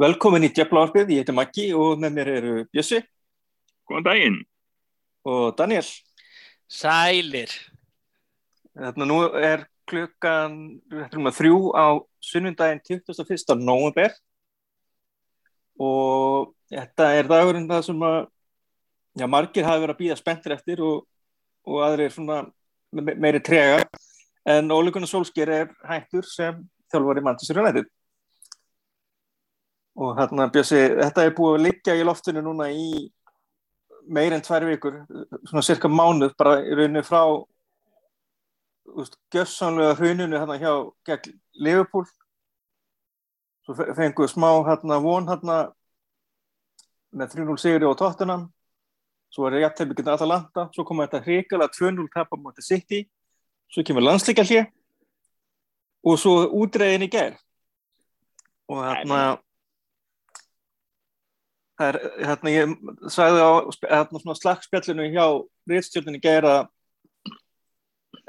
Velkomin í Djeflavarpið, ég heiti Maggi og með mér eru Bjössi Góðan daginn. og Daniel. Sælir. Þarna nú er klukkan þetta er um að þrjú á sunnundaginn 21. november og þetta er dagurinn það sem að já, margir hafi verið að býða spenntir eftir og, og aðrir svona me- meiri trega en Ólíkunar Solskjær er hættur sem þjálfari Manchester United og hérna Bjössi, þetta er búið að liggja í loftinu núna í meir en tvær vikur, svona cirka mánuð bara í rauninu frá úst, gjössanlega hruninu hérna hjá gegn Liverpool. Svo fe- fengu smá hérna von hérna með 3-0 sigri á Tottenham. Svo er jættefni getið Atalanta. Svo kom þetta hrikalega 2-0 tap á móti City. Svo kemur landsleika hlje og svo útreiðin í gær. Og hérna það er, hérna ég sagði á hérna slagspjallinu hjá réttstjórninu gær að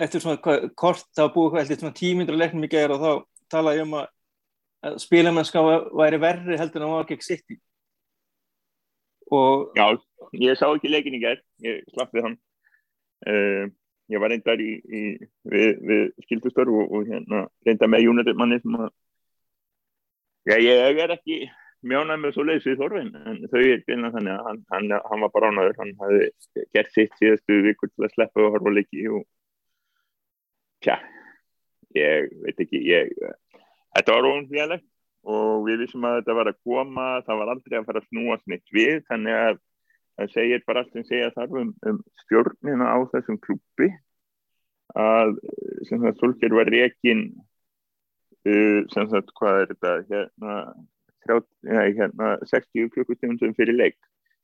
eftir svona hvað, kort það var búið eftir svona tímyndur leiknum í gær og þá talaði um að, spilamennska væri verri heldur en að var gegn City og Já, ég sá ekki leikin í gerð, ég slapp við hann. Uh, ég var reyndar í, í, við, við skildustörf og, og hérna, reyndar með United manni sem að, já, ég er ekki mjánað með svo leiðs við Þorfinn, en þau er byrjað þannig að hann, hann, hann var bara ánaður, hann hafði gert sitt síðastu vikur til að sleppa og horfa á leiki og, tja, ég veit ekki, ég, þetta var óumfélagt og við vissum að þetta var að koma það var aldrei að fara að snúast neitt við þannig að það segir bara allt sem segja þarf um, um stjórnina á þessum klubbi að sem það Solskjær var rekin uh, sem það hvað er þetta hérna, 30, ja, hérna 60 klukkustundum fyrir leik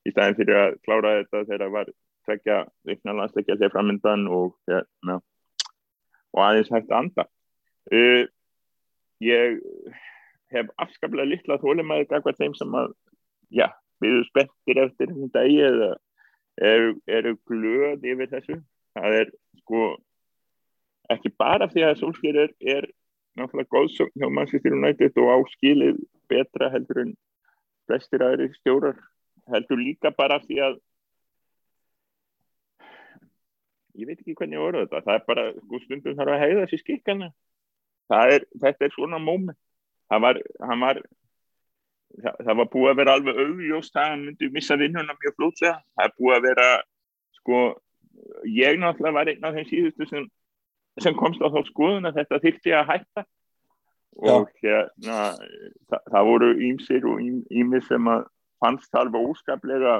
í staðin fyrir að klára þetta þegar það var tvekja vikna landsleikja þegar framöndan og hérna og aðeins hægt að anda uh, ég hef afskaplega litla þólumæði gagvað þeim sem að, já, við erum spenntir eftir þessum dagi eða eru, eru glöð yfir þessu. Það er sko ekki bara því að Solskjær er, er náttúrulega góðsögn hjá Manchester United og áskilið betra heldur en flestir aðri stjórar heldur líka bara því að ég veit ekki hvernig orða þetta það er bara, sko stundum þarf að heiða þessi skikkana er, þetta er svona móment það var, var það, það var búið að vera alveg augljóst að hann myndi missa vinnuna mjög flótlega það er búið að vera sko, ég náttúrulega var einn af þeim síðustu sem, sem komst á þá skoðun að þetta þyrfti að hætta. Og hérna það, það voru ímsir og ímið sem að fannst alveg óskaplega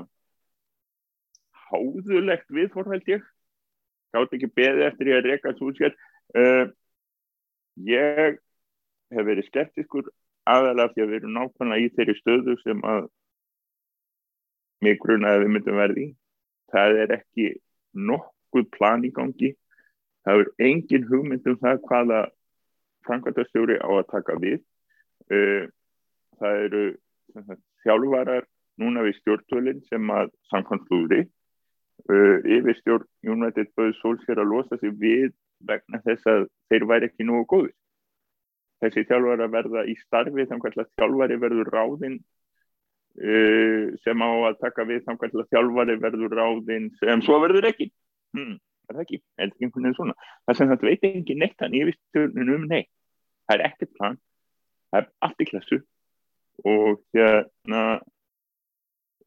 háðulegt viðforhælt ég. Gátt ekki beði eftir ég að reyka svo uh, ég hef verið skeptiskur aðalega því að við erum nákvæmlega í þeirri stöðu sem að mig gruna að við myndum verði það er ekki nokkuð plan í gangi það er engin hugmyndum það hvaða framkvæmtastjóri á að taka við. Það eru þjálfarar núna við stjórnvölinn sem að samkvæmt flúri yfir stjórn United bauð Solskjær að losa sig við vegna þess að þeir væri ekki nógu góður þessi þjálfari að verða í starfi að þjálfari verður ráðinn uh, sem á að taka við að þjálfari verður ráðinn sem svo verður ekki. Hmm, er það ekki, er ekki einhvern veginn svona? Það sem þetta veit ekki neitt hann yfir stjórnum um neitt, það er ekkert plan. Það er allt í klassu og hérna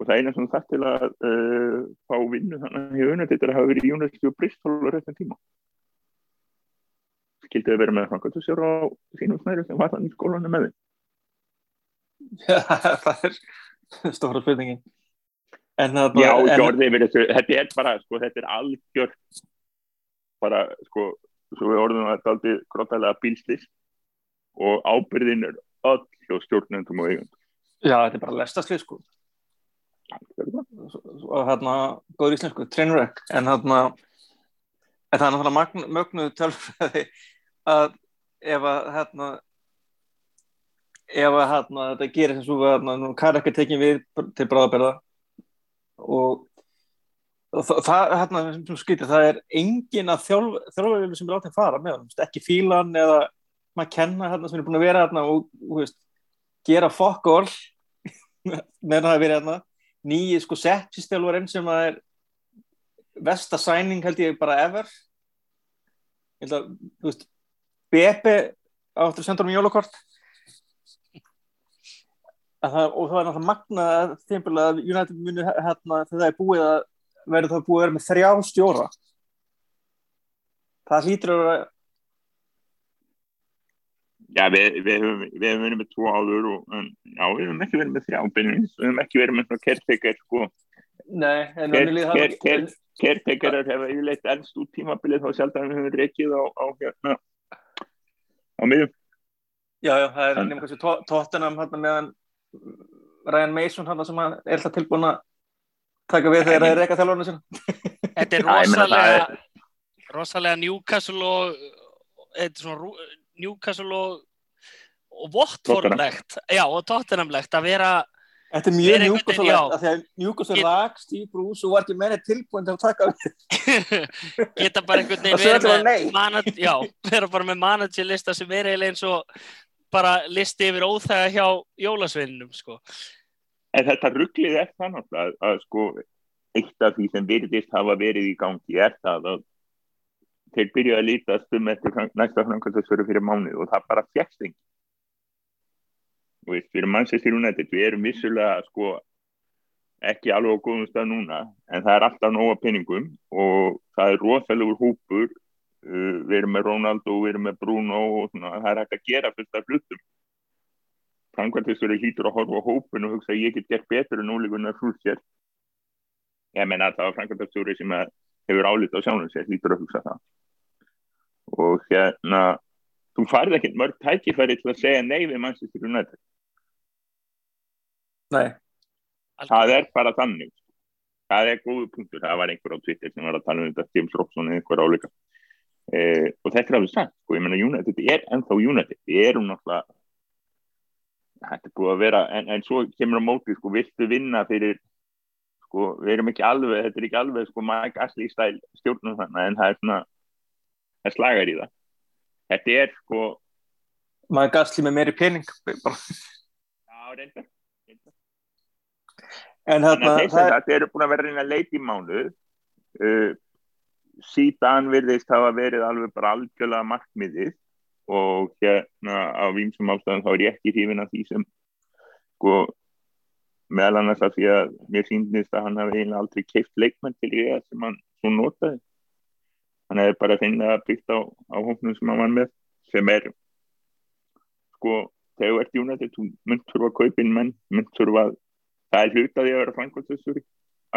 og það eina sem það til að uh, fá vinnu þannig að hefur unnætt þetta að hafa verið í Bristol á réttan tíma. Skildið að vera með Frankfurt sér á sínum snæri sem var þannig í skólanu með þeim? Já, það er stóra spurningin. Já, þessu, þetta er bara sko, þetta er algjör bara sko svo við orðum að þetta er aldrei grótalega bílslis og ábyrðin er öll hjá stjórnendum og eigund Já, þetta er bara lestaslið sko. Og hérna góður íslensku, trainwreck en hérna en það er náttúrulega mögnuð tölfræði að ef að hérna ef að hérna þetta gerir sem svo að hérna, nú kann ekki tekið við til bráðabærða og það, það hérna sem skýtir, það er engin að þjálfurinn sem er átt að fara með hann, ekki fílan eða maður kenna hérna sem er búin að vera hérna og, og veist, gera all meðan það hefur verið hérna. Nýji sko setjistjálfarinn sem að er vesta sæning held ég bara ever. Ég held að, þú veist Bepe áttur að senda um jólakort. Að það, og það er náttúrulega magnað að United muni hérna þegar það er búið að verður það búið að vera með þrjá stjóra. Það hlýtur að vera Já, við, við höfum við höfum verið með tvo áður og, en, já, við höfum ekki verið með þrjá beinlínis, við höfum ekki verið með svona kertekar sko, kertekarar hefa yfirleitt ennst út tímabilið þá sjaldan við höfum reykið á, á hérna á miðjum. Já, já, það er kannski Tot- Tottenham hérna meðan Ryan Mason hérna sem er alltaf tilbúin að taka við þegar það er reyka þjálfarnu sinna. Þetta er rosalega, er- rosalega Newcastle og þetta er svona rú- Newcastle og, og Watford-legt, já, og Tottenham-legt að vera, Þetta er mjög já. að því að er lag, Steve Bruce og var ekki meina tilbúin til að taka við. geta bara einhvern veginn já, vera bara með managerlista sem er eiginlega eins og bara listi yfir óþæga hjá jólasveininum, sko. En þetta rugglið er náttúrulega að, að sko eitt af því sem virðist hafa verið í gangi er það að þeir byrjuði að lítast um eftir næsta framkvæmstöðsföru fyrir mánuð og það bara fjækst engin. Og veist, fyrir Manchester United við erum vissulega sko ekki alveg á góðum stað núna en það er alltaf nóga peningum og það er rosalegur hópur uh, við erum með Ronaldo, við erum með Bruno og svona, það er hægt að gera fullt af framkvæmtistur hlýtur að horfa á hópin og hugsa að ég get gert betur en ólíkunar frúlsér ég menna að það var framkvæmtastjóri sem hefur álít á sjálfum sér hlýtur að hugsa það. Og hérna þú farið ekkert mörg tækifæri til að segja nei við Manchester United. Nei, það er bara þannig. Það er góðu punktur, það var einhver á Twitter sem var að tala um þetta, James Robson eða einhver álíka. Eh, og þetta er alveg sagt sko, ég menna United er ennþá United. Við erum náttúrulega þetta er búið að vera, en, en svo kemur á móti sko, viltu vinna fyrir sko, við erum ekki alveg, þetta er ekki alveg sko Mike Ashley stæl stjórnum þannig en það er svona, það slagar í það. Þetta er sko maður gasli með meiri pening já, reyndar. En er, þetta eru búin að vera reyna að leita í mánuð uh, síðan virðist hafa verið alveg bara algjörlega markmiðið og hérna á vímsum ástæðan þá er ég ekki hrifin af því sem sko meðal annars af því að mér síndist að hann hafi eiginlega aldrei keift leikmenn til í það sem hann svo notaði. Hann hefði bara finnið að byggt á, á hóknum sem hann var með sem er sko þegar þú ert í United þú mynd þurfa að kaupa inn menn mynd þurfa að það er hlut að því að vera framkvæmstastjóri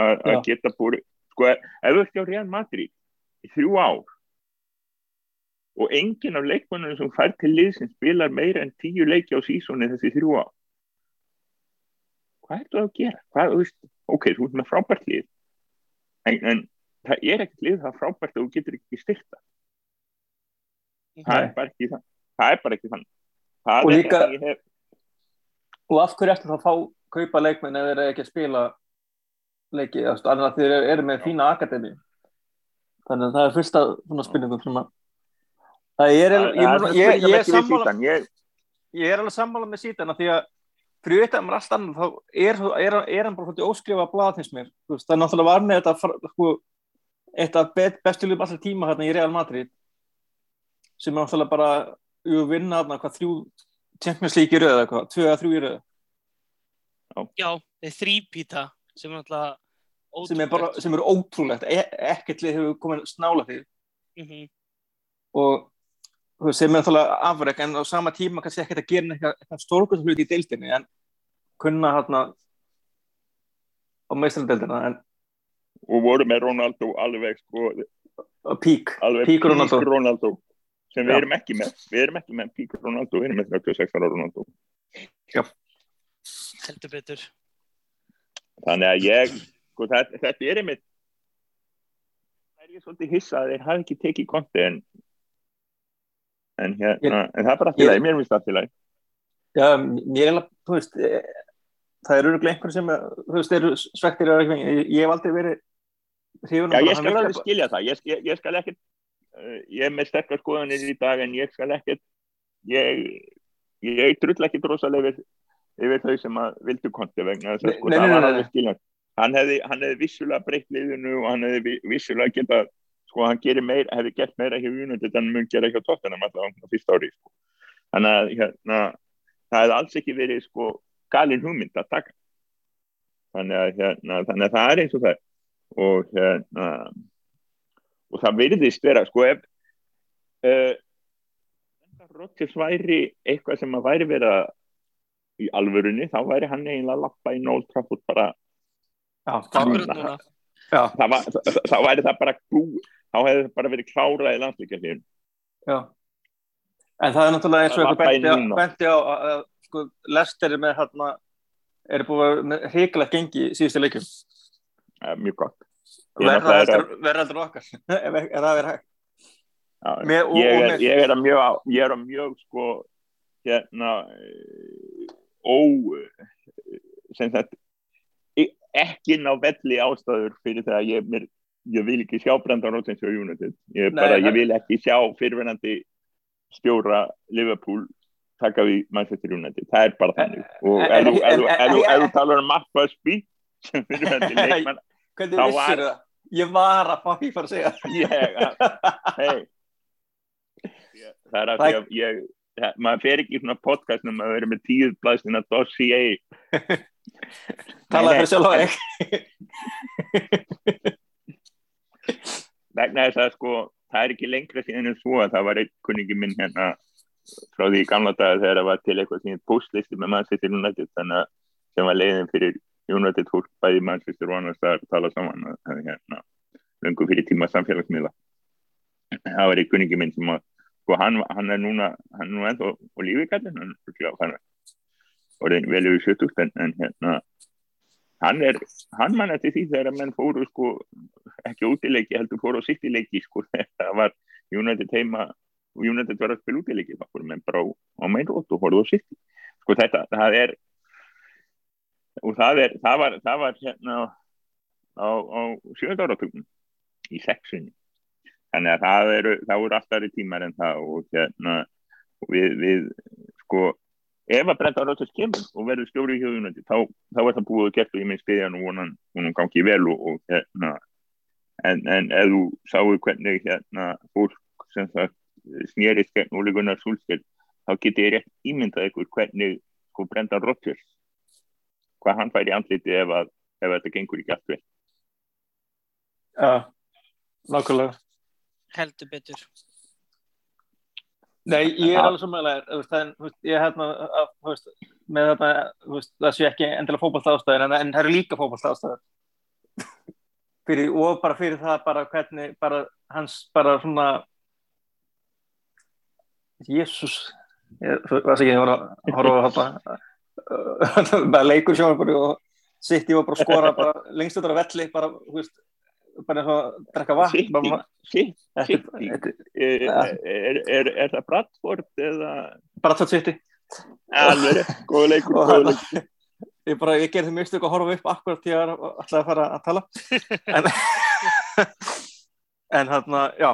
að að geta búið sko, ef þú ert á Real Madrid í þrjú ár og enginn af leikmannum sem fær til lið sem spilar meira en tíu leiki á sísóni þessi þrjú ár. Hvað er það að gera? Hvað, veist, ok, þú ert með frábært lið en, en það er ekkert lið það frábært að þú getur ekki styrta. Það er bara ekki það það er bara ekki þannig það Og er líka- hef og af hverju eftir það að fá kaupa leikmenn ef þeir eru ekki að spila leiki, annað að þeir eru- með fína akademi. Þannig að það er fyrsta spurningum sem að það er, ég, er sammála, ég, ég er alveg sammála með sítan því að fyrir utan með allt annað þá er, er, er hann bara svolítið óskrifa blað hins mér, það er náttúrulega var með þetta sko, eitt af bet, bestu liðum allra tíma hérna í Real Madrid sem er náttúrulega bara jú, vinna hérna hvað þrjú Champions League í röðu eða hvað, tvö eða þrjú í röðu Já, þeir þrýpíta sem er alltaf sem er, bara, sem er ótrúlegt. E ekkert hefur komið snála því. Mm -hmm. og sem er náttúrulega afrek en á sama tíma kannski ekkert að gera eitthvað, stórkvæmt hluti í deildinni en kunna hérna á meistrandeildina en og voru með Ronaldo alveg sko, pík, alveg pík Ronaldo. Ronaldo sem við Já. erum ekki með við erum ekki með pík Ronaldo, við erum með 36 ára Ronaldo. Heldur betur. Þannig að ég sko, þetta, þetta er einmitt það er ég svolítið hissa að þeir hafi ekki tekið konti en en hérna, en það er bara Ég- til að mér finnst það til að Já, mér er alveg, e, það eru örugglega einhver sem þú veist, eru svektir ég, hef aldrei verið Já, ég skal alveg skilja það, ég, ég, ég skal ekkert, uh, ég er með sterkar skoðanir í dag en ég skal ekkert, ég, ég drull ekki drosalega við yfir þau sem að vildu konti vegna þess að sko, það var alveg skiljað hann hefði, hefði vissulega breytt liðinu og hann hefði vi- vissulega geta sko hann gerir meir, hefði gert meira hjá United en mun gera hjá Tottenham alltaf á fyrsta ári sko. þannig að hérna, það hefði alls ekki verið sko galin hugmynd að taka. Þannig að, hérna, þannig að það er eins og það og hérna og það virðist vera sko ef uh, Rodgers væri eitthvað sem að væri vera í alvörunni, þá væri hann eiginlega að lappa í Old Trafford bara Já, það var, þá, þá væri það bara bú, þá hefði það bara verið klárað í landsleikjarliðin já. En það er náttúrulega eins og eitthvað benti á, að, að sko, Lester er með hérna er búið með hrikalegt gengi síðustu leikjum. mjög gott Verða er að- heldur okkar, ef, það er hægt. Með- og- ég, er, ég er að mjög er að mjög sko hérna ó sem sagt e- ekki ná velli ástæður fyrir það að ég, mér, ég vil ekki sjá Brendan Rodgers og United. Ég, Nei, bara, ég vil ekki sjá fyrirvenandi stjóra Liverpool taka við Manchester United. Það er bara þannig. Og ef þú- talar um Mark Busby sem fyrirvenandi leikmann Hvernig vissir var- það? Ég var að fá því að segja. ég, hei það er að að ég það- maður fer ekki í svona podcastum að vera með tíu blæstina dossier Talaði fyrir sjálf á þig. Vegna þess að sko það er ekki lengra síðan en svo að það var einn kunningi minn hérna frá því gamla daga þegar það var til eitthvað sem postlisti með Manchester United þannig að sem var leiðin fyrir United fólk bæði Manchester og annars að tala saman að það er hérna löngu fyrir tíma samfélagsmiðla. Það var einn kunningi minn sem að sko hann, hann er núna hann er nú ennþá á lífi kallinn hann er orðin vel yfir 70 en, en hérna hann er, hann mann eftir því þegar að menn fóru sko ekki útileiki heldur fóru á sitt í leiki sko. Það var United heima og United var að spila útileiki þá fóru menn bara á, á meinrótt og fóru á sitt sko þetta, það er og það er, það var, það var hérna á, á, áratugum í sexunni þannig að það eru, það voru alltaf tímar en það og hérna við, við sko ef að Brenda Róttars kemur og verður stjóri í hjóðunandi þá, þá er það búið að gert og ég minn stiðjan og vonan hún gangi vel og, og hérna en, en ef þú sáu hvernig hérna fólk sem það snýrist gegn Óli Gunnar Súlskeið þá getið ég rétt ímyndað ykkur hvernig sko Brenda Róttars hvað hann fær í andliti ef að ef þetta gengur ekki allt vel Já, nákvæmlega. heldur betur Nei, ég er Já. alveg samanlega, ég hérna, að, þú veist, með þetta, það sé ekki endilega fótballta ástæður, en, en það eru líka fótballta ástæður. fyrir, og bara fyrir það, bara hvernig, bara hans, bara svona, Jésús, ég, veist ekki, var að horfa bara leikur sjónarbúri og sitt ég var bara að skora bara lengst út á velli, bara, þú veist, bara eins og að drekka vatn, City. þetta, er, Ja. er, það Bradford eða? Tótt sitti. alveg, góða leikur, ég ég gerði mjög stök að horfa upp akkurat því að ætlaði að fara að tala. En en hérna, já.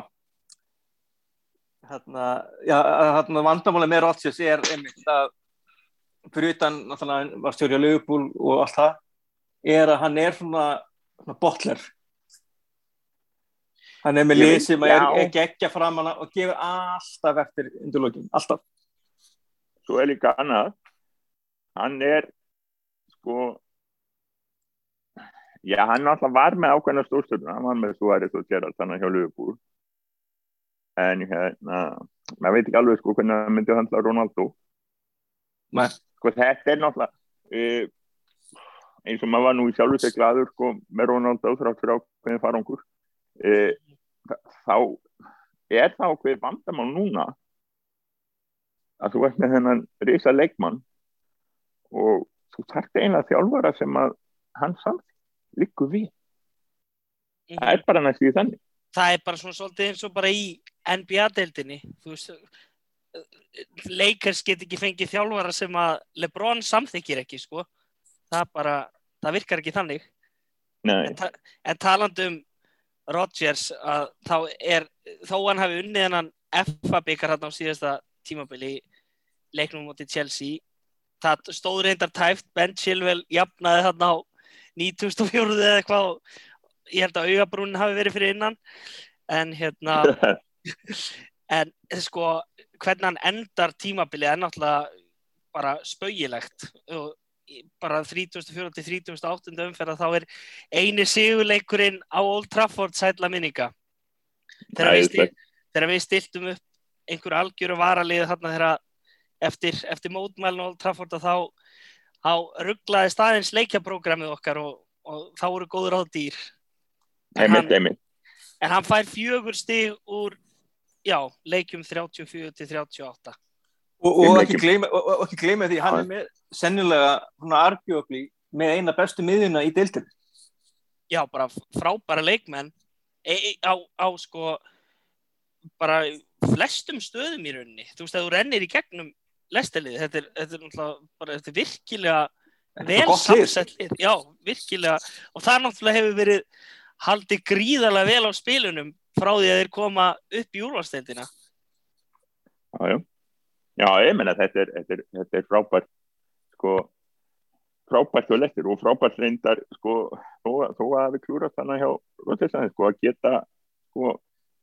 Hérna, já, hérna vandamáli með Rodgers er einmitt að fyrir utan, náttúrulega, var stjórið að lögupúl og allt það, er að hann er svona, svona botler hann er með lið sem er, er geggja fram hana og gefur alltaf eftir undirlökin, alltaf. Svo er líka annað. Hann er sko já, hann alltaf var með ákveðna stórstöðuna. Hann var með aðrið svo gerað þannig hjá Liverpool. En hérna maður veit ekki alveg sko hvernig það myndi handla Ronaldo. Nei. sko þetta er náttúrulega uh, eins og maður var nú í sjálfu sig gladur sko með Ronaldo þrátt fyrir ákveðin farangur. Uh, þá er það ákveðið vandamál núna að þú ert með þennan risa leikmann og þú þarft eiginlega þjálfara sem að hann samt líku við. Það er bara næst í þannig. Það er bara svona svolítið eins og bara í NBA-deildinni þú veist leikars get ekki fengið þjálfara sem að Lebron samþykir ekki sko. Það bara, það virkar ekki þannig. En, ta en talandi um Rodgers að þá er þó hann hafi unnið hennan FA byggar hann á síðasta tímabili leiknum moti Chelsea það stóð reyndar tæft, Ben Chilwell jafnaði þarna á 94 eða eitthvað ég held að augabrúnin hafi verið fyrir innan. En hérna en sko hvernig hann endar tímabilið er náttúrulega bara spauilegt og bara 34. til 38. umferða þá er eini sigurleikurinn á Old Trafford sætla minninga þegar við, stil, þegar við stiltum upp einhver algjöru varalið þarna þegar eftir, eftir mótmælun Old Trafford þá, þá rugglaði staðins leikjaprógramið okkar og, og þá voru góður á dýr en hann, en hann fær fjögur stig úr já, leikjum 34 til 38 Og, og, ekki gleyma, og, og ekki gleyma því hann er með sennilega svona argjófli með eina bestu miðjuna í deildinu. Já, bara frábæra leikmenn e, e, á, á sko bara flestum stöðum í rauninni. Þú veist að þú rennir í gegnum lestelið, þetta er, þetta er náttúrulega bara, þetta er virkilega vel samsettlið. Já, virkilega og það náttúrulega hefur verið haldið gríðarlega vel á spilunum frá því að þeir koma upp í úrvalsteindina. Já, já. Já, ég menna þetta er, þetta er, þetta er frábært sko frábært og lettir og frábært reyndar sko þó, þó að við klúrast þannig hjá Róttisand sko að geta sko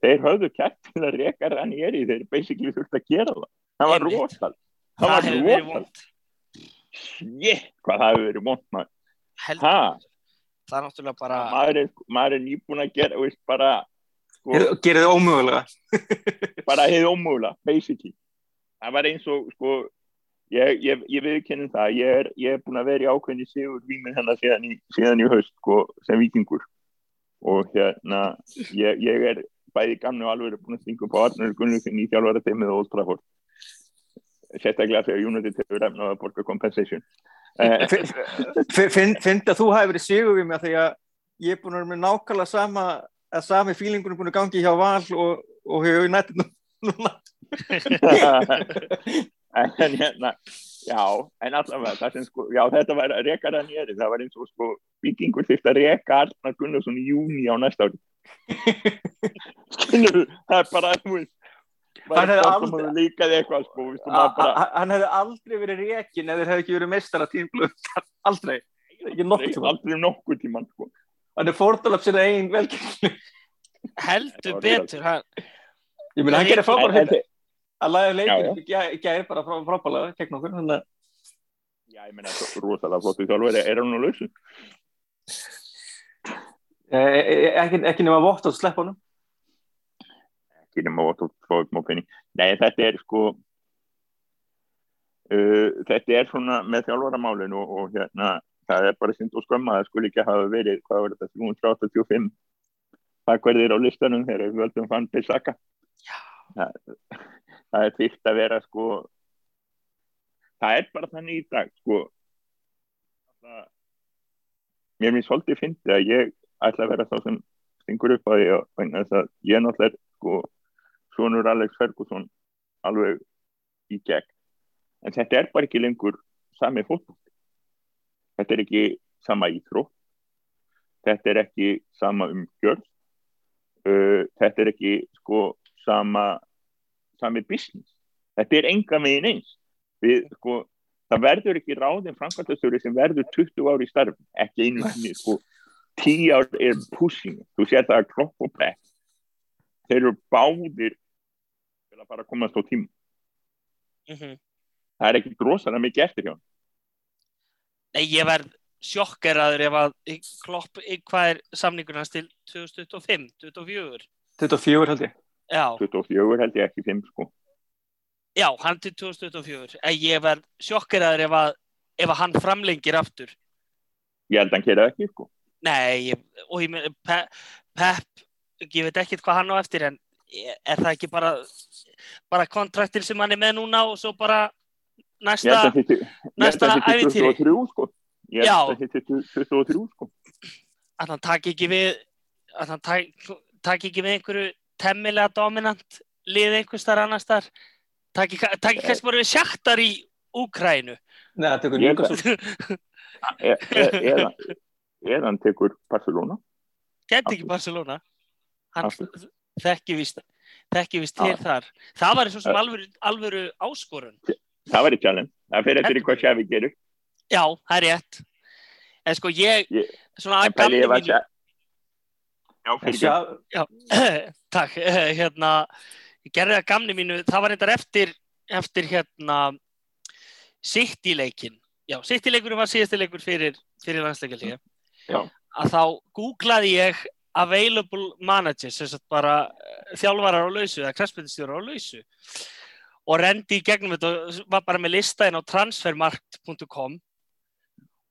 þeir höfðu kært til að reyka rann í eri þeir basically þurft að gera það. Það var rótal það var rótal shit hvað það hefur verið vond maður. Það er náttúrulega bara maður er, maður er nýbúin að gera veist, bara sko, gera þið ómögulega? Bara hefði ómögulega basically. Það var eins og sko ég, ég, ég viðkennum það. Ég er, ég er búin að vera í ákveðni sigur výminn hennar síðan í, síðan í höst sko, sem vikingur og hérna ég, ég er bæði gamni og alveg búin að stinga upp á Arnur Gunnlugin í þjálfara teimið og Old Trafford. Sérstaklega þegar United hefur efnað að borga compensation. Finnst að þú hafi verið sigur við mig að því að ég er búin að vera með nákvæmlega sama að sami fílingunum búin að gangi hjá val og, og hefur nættið núna en hérna já, en allavega sko, já, þetta var að reka það nýri það var eins og sko, vikingur þurft að reka Arnar Gunnarsson í júni á næsta ári. Skilur það er bara hann hefði aldrei líkaði eitthvað sko, bara... hann hefði aldrei verið rekin eða þeir hefði ekki verið mestara tímlu aldrei. Aldrei nokkuð tíman sko. hann er fórtalab sinna einn velkynni heldur betur hann hann gerir frábæra hluti að laga leikin gæði bara frábæla gegn okkur þannig að Já, ég meina, rosalega flottu þjálfur, er hann á lausu? Ekki, ekki nema vott á sleppunum? Ekki nema vott á sleppunum, nei, þetta er sko, uh, þetta er svona með þjálfuramálinu og, og hérna, það er bara synd og skömma, það skulle ekki hafa verið, hvað var þetta, 385 takkverðir á listanum þegar við völdum fann Bissaka. Það, það er fyrst að vera sko það er bara þannig í dag sko. Það, mér finnst svolítið fyndið að ég ætla að vera þá sem stingur upp á því að ég náttúrulega sko svonur Alex Ferguson alveg í gegn. En þetta er bara ekki lengur sami fólk þetta er ekki sama íþrótt. Þetta er ekki sama umgjörð. Uh, þetta er ekki sko sama sami business. Þetta er enga megin eins. Við sko það verður ekki ráðin framkvæmtastöru sem verður 20 ári í starf ekki einu sinni sko. 10 ár er pushing. Þú sér það að klopp og brett þeir eru báðir til að bara komast á tím mm -hmm. það er ekki drosalega mikið eftir hjá Nei, ég verð sjokkeraður ef að klopp, hvað er samningur hans til 2025, 2024 24 held ég Já. 24 held ég ekki 5 sko. Já, hann til 2024 en ég verð sjokkeraður ef að ef að hann framlengir aftur. Ég held að hann gera ekki sko. Nei, og ég með Pep, Pep, ég veit ekki hvað hann á eftir en er það ekki bara bara kontraktil sem hann er með núna og svo bara næsta æfintýri sko. Ég held að þetta er 23 sko. Að hann takk ekki við að hann takk ekki við einhverju temmilega dominant lið einhvers þar annars þar takk ekki kannski bara við sjaktar í Úkrænu Nei, það tekur líka svo Er hann tekur Barcelona? Gett ekki Barcelona. Hann þekki vist þekki vist til þar. Það var eins og sem alvöru, alvöru áskorun. Það var í challenge. Það fyrir eftir hvað Xavi gerur Já, það er rétt. En sko ég, Ég- svona að var mínu, já, fyrir já, takk, hérna, ég gerði það gamni mínu, það var reyndar eftir, eftir hérna, City-leikin. Já, City-leikurinn var síðasti leikur fyrir, fyrir landsleikalíði. Já. Að þá googlaði ég available managers, sem sagt bara eh, þjálfarar á lausu eða kraftspytistjórar á lausu og rendi í gegnum þetta og var bara með lista inn á transfermarkt.com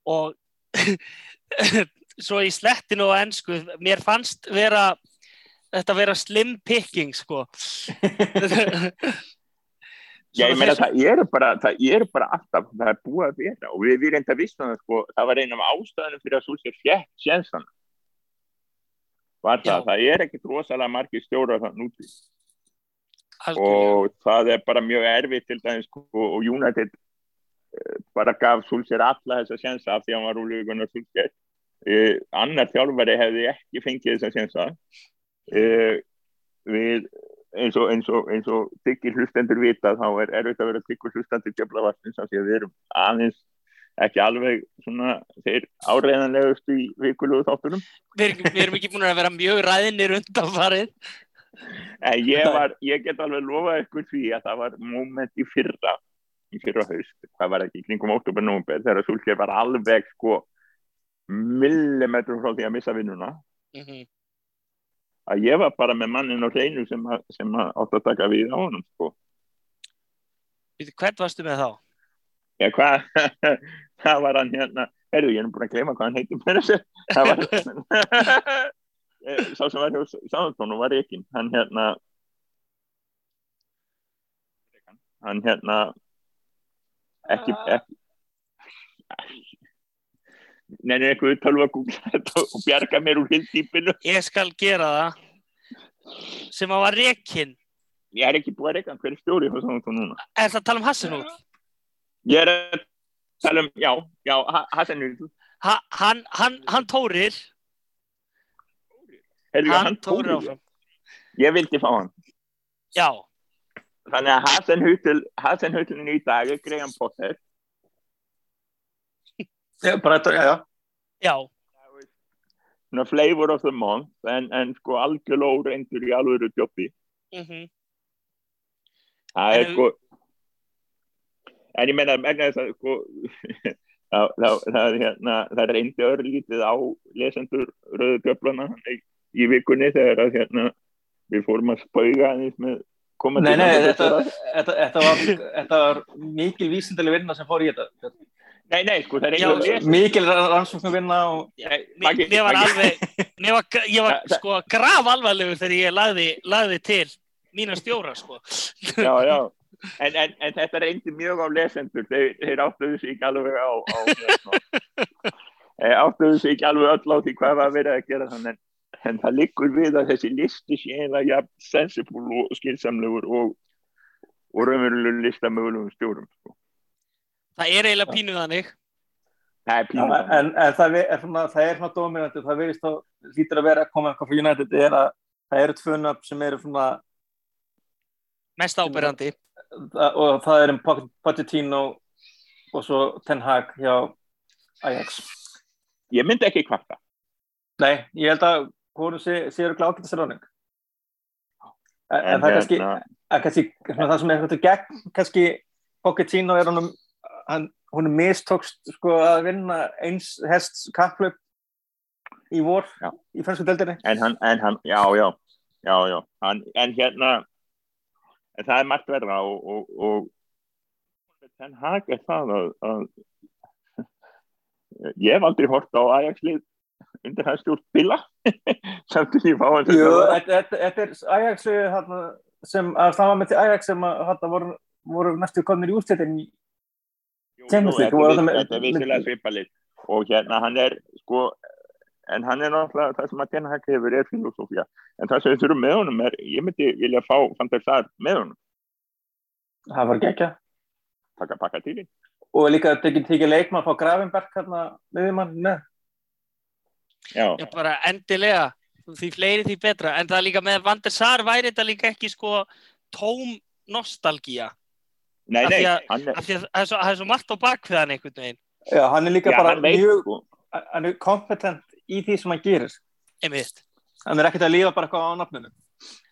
og svo í slettinu og ennsku mér fannst vera þetta vera slim picking sko. Já, ég meina það eru bara, það eru bara alltaf, það er búið að vera. Og við, við reynda vissum það sko, það var einn af ástæðanum fyrir að Solskjær fjekk sjensan var það, Já. það er ekkit rosalega margir stjórar þann úti. Og það er bara mjög erfitt til dæmis sko, og United eh, bara gaf Solskjær alla þessa sjensa af því að hann var úrlegunar Solskjær eh, annar þjálfari hefði ekki fengið þessa sjensa eh, við eins og, eins og, eins og tyggir hlustendur vita þá er erfitt að vera tyggur hlustendur djöflavartins af því að við erum aðeins ekki alveg svona þeir áreiðanlegustu í vikulugu þáttunum. Við, erum, við erum ekki búin að vera mjög ræðinir undan farið en ég var, ég get alveg lofað ykkur því að það var moment í fyrra í fyrra haust, hvað var ekki í kringum oktober nómber þegar Solskjær var alveg sko millimetrum frá því að missa vinnuna. Mm -hmm. að ég var bara með mannin á hreinu sem, að, sem að átt að taka við á honum sko. Hvern varstu með þá? Já, hvað, það var hann hérna, herru, ég er búin að gleyma hvað hann heitir með þessu, það var, Eh, sá sem var hjá Sáðantón og var ekki, hann hérna, hann hérna, ekki, ekki, nefnir eitthvað tölva og bjarga mér úr hildýpinu, Ég skal gera það sem að var rekinn ég er ekki búin að reyka, hver er stjóri? Er það að tala um Hassan út? Ég er að tala um, já, já, Hassan Nýrl, Ha, hann, hann, hann tórir herru, Hann hann tórir tóri, áfram ég vildi fá hann. Já, Þannig að Hasenhutelin í dag er Graham Potter. Bara þetta, já, já. já flavor of the month, en, en sko algjörlega óreindur í alvöru jobbi. mm Það er En- sko, en ég meina, megna þess að sko, það, það, það, er hérna, það reyndi örlítið á lesendur rauðu djöflana í, í vikunni þegar að hérna, við fórum að spauga með komandi. Þetta, þetta, þetta, var, þetta var mikil vísindileg vinna sem fór í þetta. Nei, nei, sko, það er Já, einhver lesen. Mikil rannsóknum vinna og Nei, Mér, var alveg mér var, ég var sko graf alvarlegur þegar ég lagði, lagði til mína stjóra sko já, já. En, en, en þetta reyndi mjög á lesendur, þeir, þeir áttuðu sig ekki alveg á, á hérna. Áttuðu sig ekki alveg öll á því hvað var verið að gera þannig, en, en það liggur við að þessi listi sé eiginlega jafn sensible og skilsamlegur og, og raunverulegur lista mögulegum stjórum. Sko. Það er eiginlega pínuð þannig Það er Já, pínu. en, en það vi- er svona, það er svona dominandi, það verðist þá, hlýtur að vera að koma eitthvað frá United, er að það eru tvö nöfn sem eru svona, mest ábyrjandi og það er um Pochettino og svo Ten Hag hjá Ajax. Ég myndi ekki kvarta. Nei, ég held að hvort sé, séu glákið þessi ráning. En, en, En það er kannski, hérna- en kannski svona það sem er eitthvað gegn, kannski Pochettino er honum, hann, hún er mistókst sko að vinna eins hest kapplöp í vor Já. í fransku deildinni. En hann, en hann, já, já, já, hann, en hérna, en það er margt verða og, og, og Ten Hag er það að, að ég hef aldrei hort á Ajax-lið undir hans stjórn bila samt til ég fá hans þetta er Ajax þarna, sem, að það var með til Ajax sem að þarna voru, voru næstu konir í úrslitin og þetta það með- er vissilega svipalið og hérna hann er sko en hann er náttúrulega það sem að Ten Hag hefur er filosófía. En það sem við þurfum með honum er ég myndi vilja fá fantasar með honum. Það var ekki taka pakka til því og líka að tekið tekið leikmann fá Gravenberg hérna miðjumann með já, Já, bara endilega. Því fleiri því betra. En það líka með Van der Sar væri þetta líka ekki sko tóm nostalgía Nei, nei, hann er, það er svo, er margt á bakvið hann einhvern veginn Já, hann er líka já, bara hann mjög, sko, hann er kompetent í því sem hann gerir. einmitt, Hann er ekkert að lífa bara eitthvað á nafninu.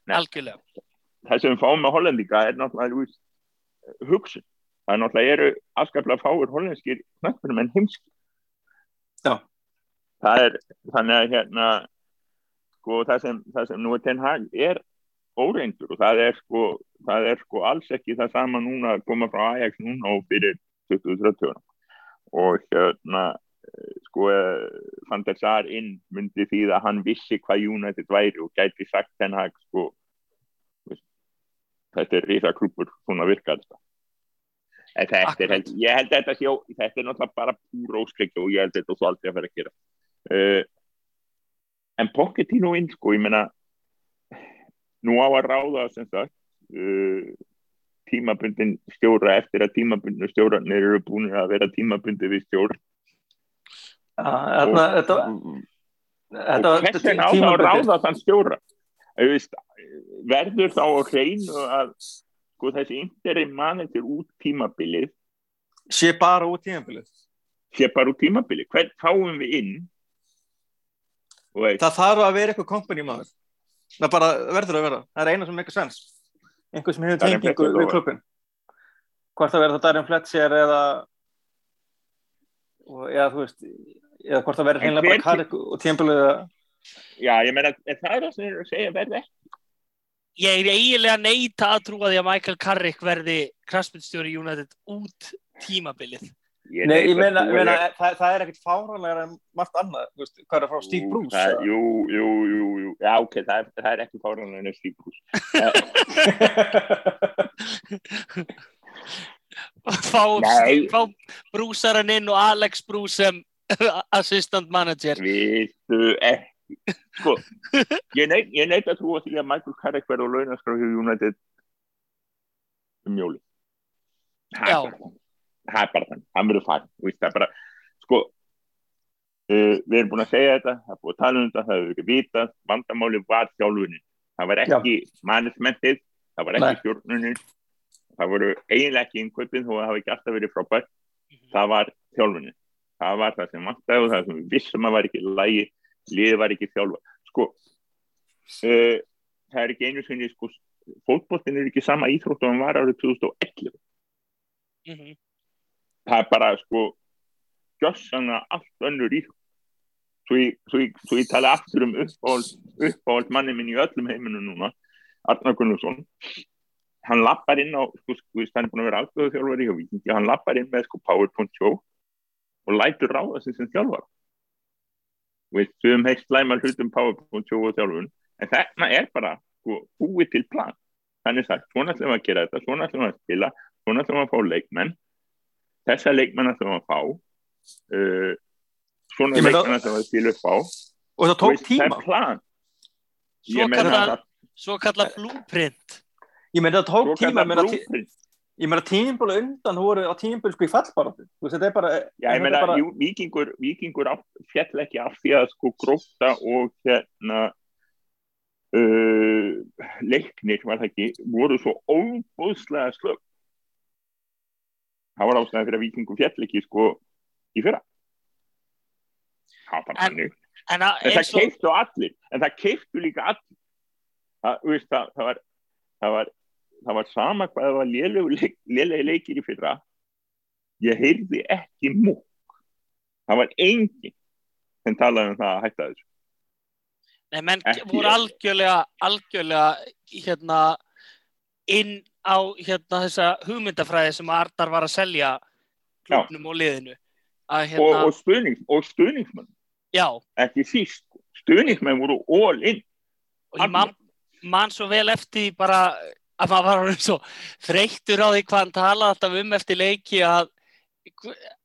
Nei. algjörlega það sem við fáum með hollendinga er náttúrulega þú veist, hugsun. Það er náttúrulega eru afskaplega fáir hollenskir knöppunum en heimski. Já. Það er, þannig að hérna, sko, það sem, það sem nú er Ten Hag er óreindur og það er sko, það er sko alls ekki það sama núna að koma frá Ajax núna og fyrir 2030 ára. og hérna eh, sko eh, Van der Sar inn myndi því að hann vissi hvað United væri og gæti sagt Ten Hag sko þetta er risa klúpur svona virkar þetta er, held, ég held að þetta sé, þetta er náttúrulega bara púr óskreikja og ég held þetta svo aldrei að vera að gera. Uh, en Pochettino inn, sko, ég meina, nú á að ráða sem sagt, uh, tímabundin stjóra eftir að tímabundin stjórarnir eru búin að vera tímabundi við stjór. Já, Þarna, þetta, þetta, hvers vegna á það að ráða þann stjóra? Veist, verður þá að hreinu að sko, þessi interim manager út tímabilið sé bara út tímabilið. sé bara út tímabilið. Hvern fáum við inn? Það þarf að vera eitthvað company maður. Það bara verður að vera. Það er eina sem eitthvað sens. Einhver sem hefur tengingu við klubbin. Hvort það verður það Darren Fletcher eða og, eða þú veist eða hvort það verður En hreinlega bara Carrick og tímabilið eða já, ég meina, en það er það sem að segja verði ég er eiginlega neita að trúa því að Michael Carrick verði kraspinstjóri United út tímabilið Ég Nei, ég meina, meina því. það, það er ekkert fáranlega en margt annað, þú veist, hvað er að frá Steve Bruce? það-? Jú, jú, jú, jú. Já, ok, það er, það er ekki fáranlega en Steve Bruce. fá, brúsaran inn og Alex Bruce sem assistant manager Vistu ekki. Sko, ég neit, ég neit að trúa því að Michael Carrick verður á launaskrá hjá United um. Það Já. er bara þannig. Það er bara þannig. Hann verður farin. Veist, Það er bara, sko, uh, við erum búin að segja þetta, það er búin að tala um þetta, það hefur verið vitað, vandamáli var þjálfunin. Það var ekki managementið, það var ekki stjórnunin, það voru eiginlega ekki innkaupin þó að það hafi ekki alltaf verið frábært það var þjálfunni það var það sem vantaði og það sem við vissum að var ekki lægi, liðið var ekki þjálfa sko uh, það er ekki einu sinni sko, fótboltin er ekki sama íþrótt og hann var árið 2011 Mhm. Það er bara sko gjössanna allt önnur íþrótt svo ég, ég, ég tala aftur um uppáhald, manni minn í öllum heiminu núna Arnar Gunnarsson. Hann lappar inn á sko, sko, hann er búin að vera alþjóðu þjálfari hjá Víkingi hann lappar inn með sko PowerPoint show og lætur ráða sig sem þjálfar við höfum heilt slæmar hlutum PowerPoint show og þjálfun en þarna er bara sko, búið til plan. Þannig sagt, svona ætlum við að gera þetta svona ætlum við að spila, svona ætlum við að fá leikmenn þessa leikmenn ætlum við að fá uh, svona leikmenn ætlum við að spila upp á. Og það tók tíma er plan. Svo kallar- svo kallað blueprint. Ég meina það tók tíma kallar ég meina, tí, blúprint ég meina tímabili undan voru á tímabili sko í fallbaráttu. Þú veist þetta er bara, Já, ég meina, bara vikingur, vikingur fjall ekki af því að sko gróta og hérna uh, leiknir, var það ekki, voru svo óbúðslega slög. Það var ástæðan fyrir að vikingur fjall ekki sko í fyrra. Það var En- þannig. en að, En það og keiftu allir, en það keiftu líka allir. Það, veist, það, það, var, það, var, það var sama hvað það var lélegu leik, lélegi leikir í fyrra. Ég heyrði ekki múk. Það var enginn sem talaði um það að hætta þessu. Nei, menn voru algjörlega, algjörlega hérna, inn á hérna, þessa hugmyndafræði sem Arnar var að selja klubnum og liðinu. Að, Og, hérna, og, stuðnings, og stuðningsmenn, já, ekki síst. Stuðningsmenn voru all in. og ég man, man svo vel eftir bara að maður var orðinn svo þreyttur á því hvað hann talaði alltaf um eftir leiki að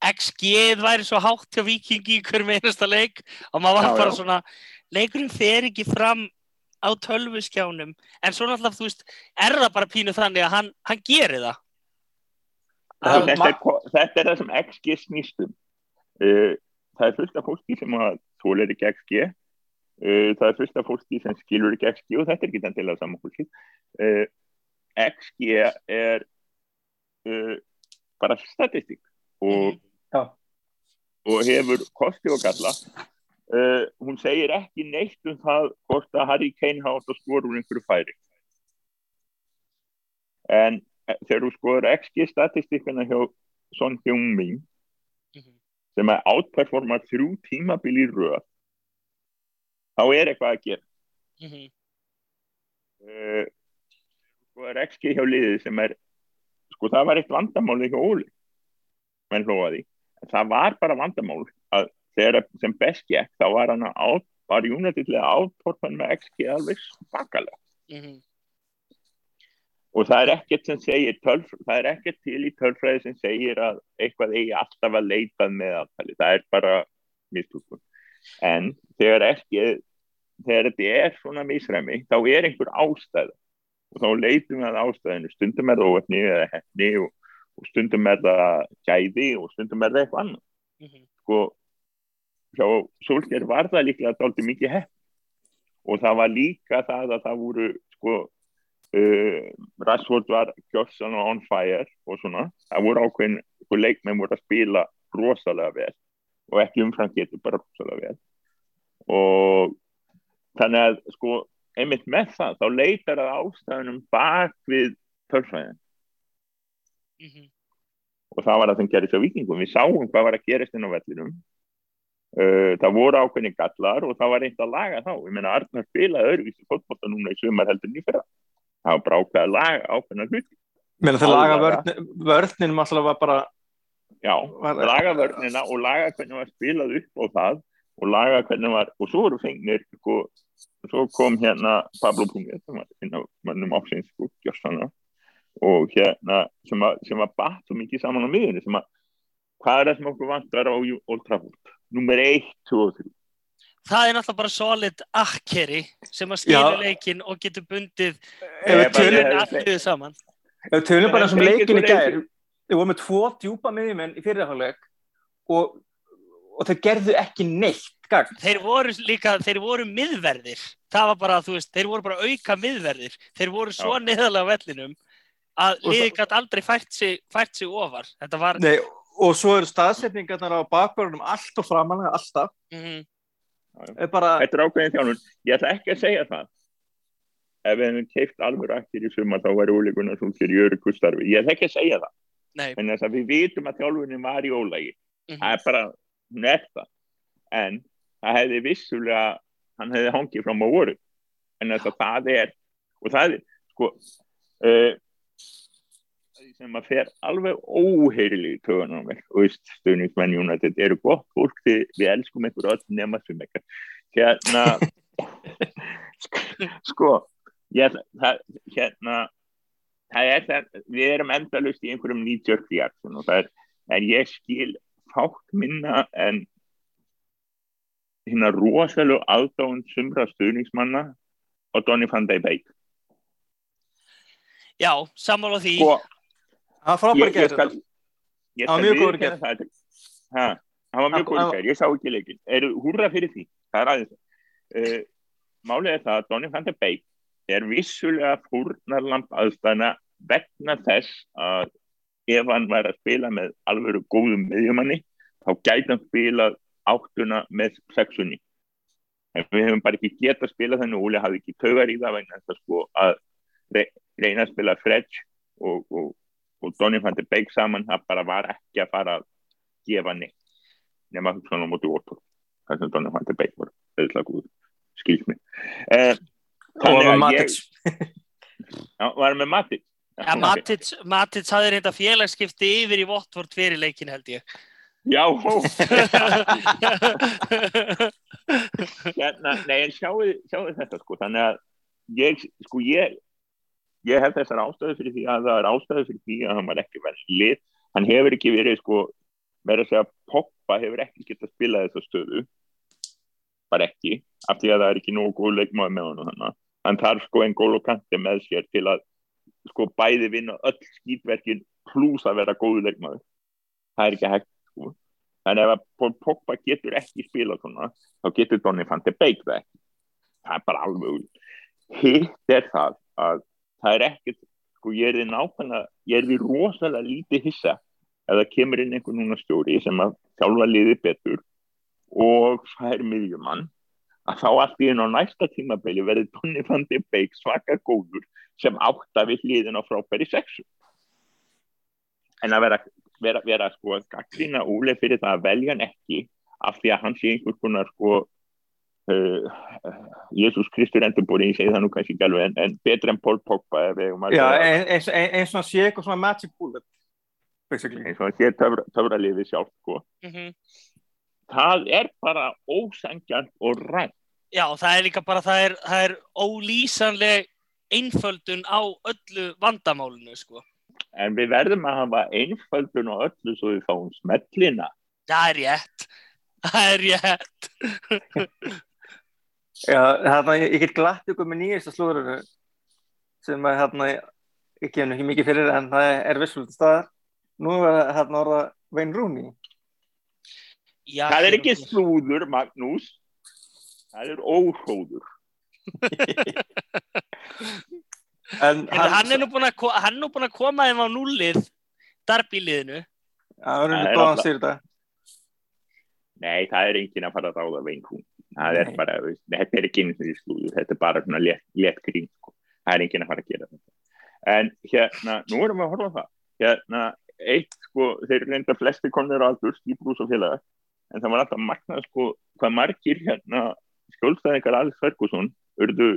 XG væri svo hátt hjá Vikingi í hverjum einasta leik og maður var Já, bara já. svona leikurinn fer ekki fram á tölvuskjánum en svo náttúrulega þú veist er það bara pínu þannig að hann, hann gerir það er þetta, er, þetta er það sem XG snýstum. Uh, það er fullt af fólki sem að þólir ekki XG. Uh, það er fullt af fólki sem skilur ekki XG og þetta er ekki enn til að saman fólki. Uh, XG er uh, bara statistík og, og hefur kosti og galla uh, hún segir ekki neitt um það hvort að Harry Kane hafa átt að skora úr einhverju færi en eh, þegar þú skoður XG statistíkana hjá Son Heung-min Mhm. sem að outperforma þrjú tímabil í röð þá er eitthvað að gera Mhm. uh, sko er XG hjá liðið sem er sko það var eitt vandamáli hjá Óli menn hlóða því en það var bara vandamál að þegar sem best gekk þá var hann að var United-lega átportan með XG alveg svakalega. Mhm. og það er ekkert sem segir tölf, það er ekkert til í tölfræði sem segir að eitthvað eigi alltaf að leitað með aðtali, það er bara mistúkun en þegar ekki þegar þetta er svona misræmi þá er einhver ástæða. Og þá leitum við að ástæðinu. Stundum er það óöfni eða hefni og, og stundum er það gæði og stundum er það eitthvað annað. Mhm. sko hjá Solskjær var það líklega dálítið mikið hepp. Og það var líka það að það voru sko uh, Rashford var Gjössan og on fire og svona, það voru ákveðin sko leikmenn voru að spila rosalega vel og ekki umfram getur bara rosalega vel. Og þannig að sko einmitt með það, þá leitar það ástæðunum bak við tölfræðin. Mhm. og það var það sem gerist á vikingum við sáum hvað var að gerast inn á vellinum uh, það voru ákveðni gallar og það var reynd að laga þá. Ég meina Arnar spilaði öðruvísi fótbolta núna í sumar heldur nýfæra það var bara ákveð að laga ákveðna hluti Meina þeir laga Alvara. vörnin, vörninum alltaf var bara já, Var- laga vörnina og laga hvernig var spilað upp á það og laga hvernig var, og svo voru fengnir sko, svo kom hérna Pablo Pungið sem var á mannum ásins sko, gjörsanna og hérna sem að, sem að batt svo mikið saman á miðunni sem að hvað er það sem okkur vantar á Old Trafford nummer 1, 2 og 3 Það er náttúrulega bara solid akkeri sem að skilja Já. leikinn og getur bundið ég- allir saman. ef við tölum bara sem leikin í gær við vorum með tvo djúpa miðjumenn í fyrirháleik og, og þeir gerðu ekki neitt gagn Þeir voru líka, þeir voru miðverðir. Það var bara, þú veist, þeir voru bara auka miðverðir. Þeir voru svo Já. niðurlega á vellinum að það- gæti aldrei fært sig, fært sig ofar. Þetta var, Nei, og svo eru staðsetningarnar á bakverðunum alltaf framalega, alltaf mm, er bara, Þetta er ákveðin þjánun. Ég ætla ekki að segja það. Ef við hefum keift alveg rættir í sumar þá væri ólíkunar svo fyrir öryggstarfi. Ég ætla ekki að segja það. nei. En þess að við vitum að þjálfunin var í ólægi. Mm Það er bara, það. En það hefði vissulega, hann hefði hangið fram á voru. En þess að það er, og það er, sko, uh, sem að fer alveg óheirileg í mér. Og veist, stöðningsmenn United eru gott fólk því við elskum einhver öll nema sem ekkert. Hérna, sko, ég, það, hérna, það er það, við erum endalust í einhverjum reaction og það er, en ég skil fátt minna en hérna rosalega aðdáðun sumra stuðningsmanna og Donny van Beek. Já, sammála því. Sko, það var frábæri ég, ég gæri skal, ég Hann var skal mjög góður í viðurkenna það. Ha, hann var mjög Hann- góður í hann- gær, ég sá ekki leikin. Eru húrra fyrir því, það er aðeins. Uh, málið er það að Donny van de Beek er vissulega fórnarlamp aðstæðna vegna þess að ef hann væri að spila með alvöru góðum miðjumanni, þá gæti hann spila áttuna með sexunni. En við hefum bara ekki getað að spila þannig og Óli hafði ekki taugar í það vegna þess að sko að re- reyna að spila Fredge og, og, og Donny van de Beek saman, það bara var ekki að fara að gefa neitt nema svona móti Watford það sem Donny van de Beek var auðvitað góð skilst mér. Eh, og með Matic. Já, var með Matic? Ja, Matic, Matic hafði reynda félagsskipti yfir í Votvort fyrir leikin held ég. já, hérna, nei en sjáu, sjáu þetta sko, þannig að ég, sko ég ég hef þessar ástöðu fyrir því að það er ástöðu fyrir því að hann var ekki verið lið, hann hefur ekki verið sko, verið að segja Poppa hefur ekki getað að spila þessa stöðu. Bara ekki, af því að það er ekki nógu góð leikmáði með hann þannig hann þarf sko en gól og kanti með sér til að sko bæði vinna öll skýtverkin pluss að vera góðu leikmáði það er ekki hægt sko. Þannig ef að Pogba getur ekki spila svona, þá getur Donny það ekki. Það er bara alveg hitt er það að það er ekkert sko ég er því nákvæmlega, ég er því rosalega lítið hissa ef það kemur inn einhvern núna stjóri sem að þjálfa liði betur og fær miðjumann að þá allt í einu á næsta tímabeli verði Tonni van de Beek svaka góður sem átta við hliðin á frábæri sexu. En að vera, vera, vera sko að gaggrina Úle fyrir það að velja hann ekki af því að hann sé einhvers konar sko Jésús Kristur endurbúri, ég segi það nú kannski ekki alveg en, en betur en Pól Pogba Já, eins og ein, sé eitthvað svona magic bullet eins og hann sé töfra, töfraliði sjálf sko. Mm -hmm. það er bara ósangjant og rætt. Já, það er líka bara, það er, það er ólýsanleg einföldun á öllu vandamálinu sko. En við verðum að hafa einföldun á öllu svo við fáum smellina. Það er rétt. Það er rétt Já, hérna, ég get glatt ykkur með nýjasta slúður sem að hérna, ég kemur ekki mikið fyrir en það er vissulegt staðar. Nú er hérna orða Vein Rúni Já, Það er ekki slúður Magnús. Það er óhróður en hann, hann er nú búin að hann er nú búin að koma þeim á núlið darbíliðinu Já, það er báðan sér þetta. Nei, það er engin að fara að ráða veinkún. Það er bara, þetta er ekki því slúður, þetta er bara svona létt, létt grín, sko. Það er engin að fara að gera þetta. En hérna, nú erum við að horfa það. Hérna, eitt, sko, þeir reynda flesti konur á aldur, skýbrús og félaga, en það var alltaf magnað, sko, hvað margir hérna skjólstæðingar Alex Ferguson urðu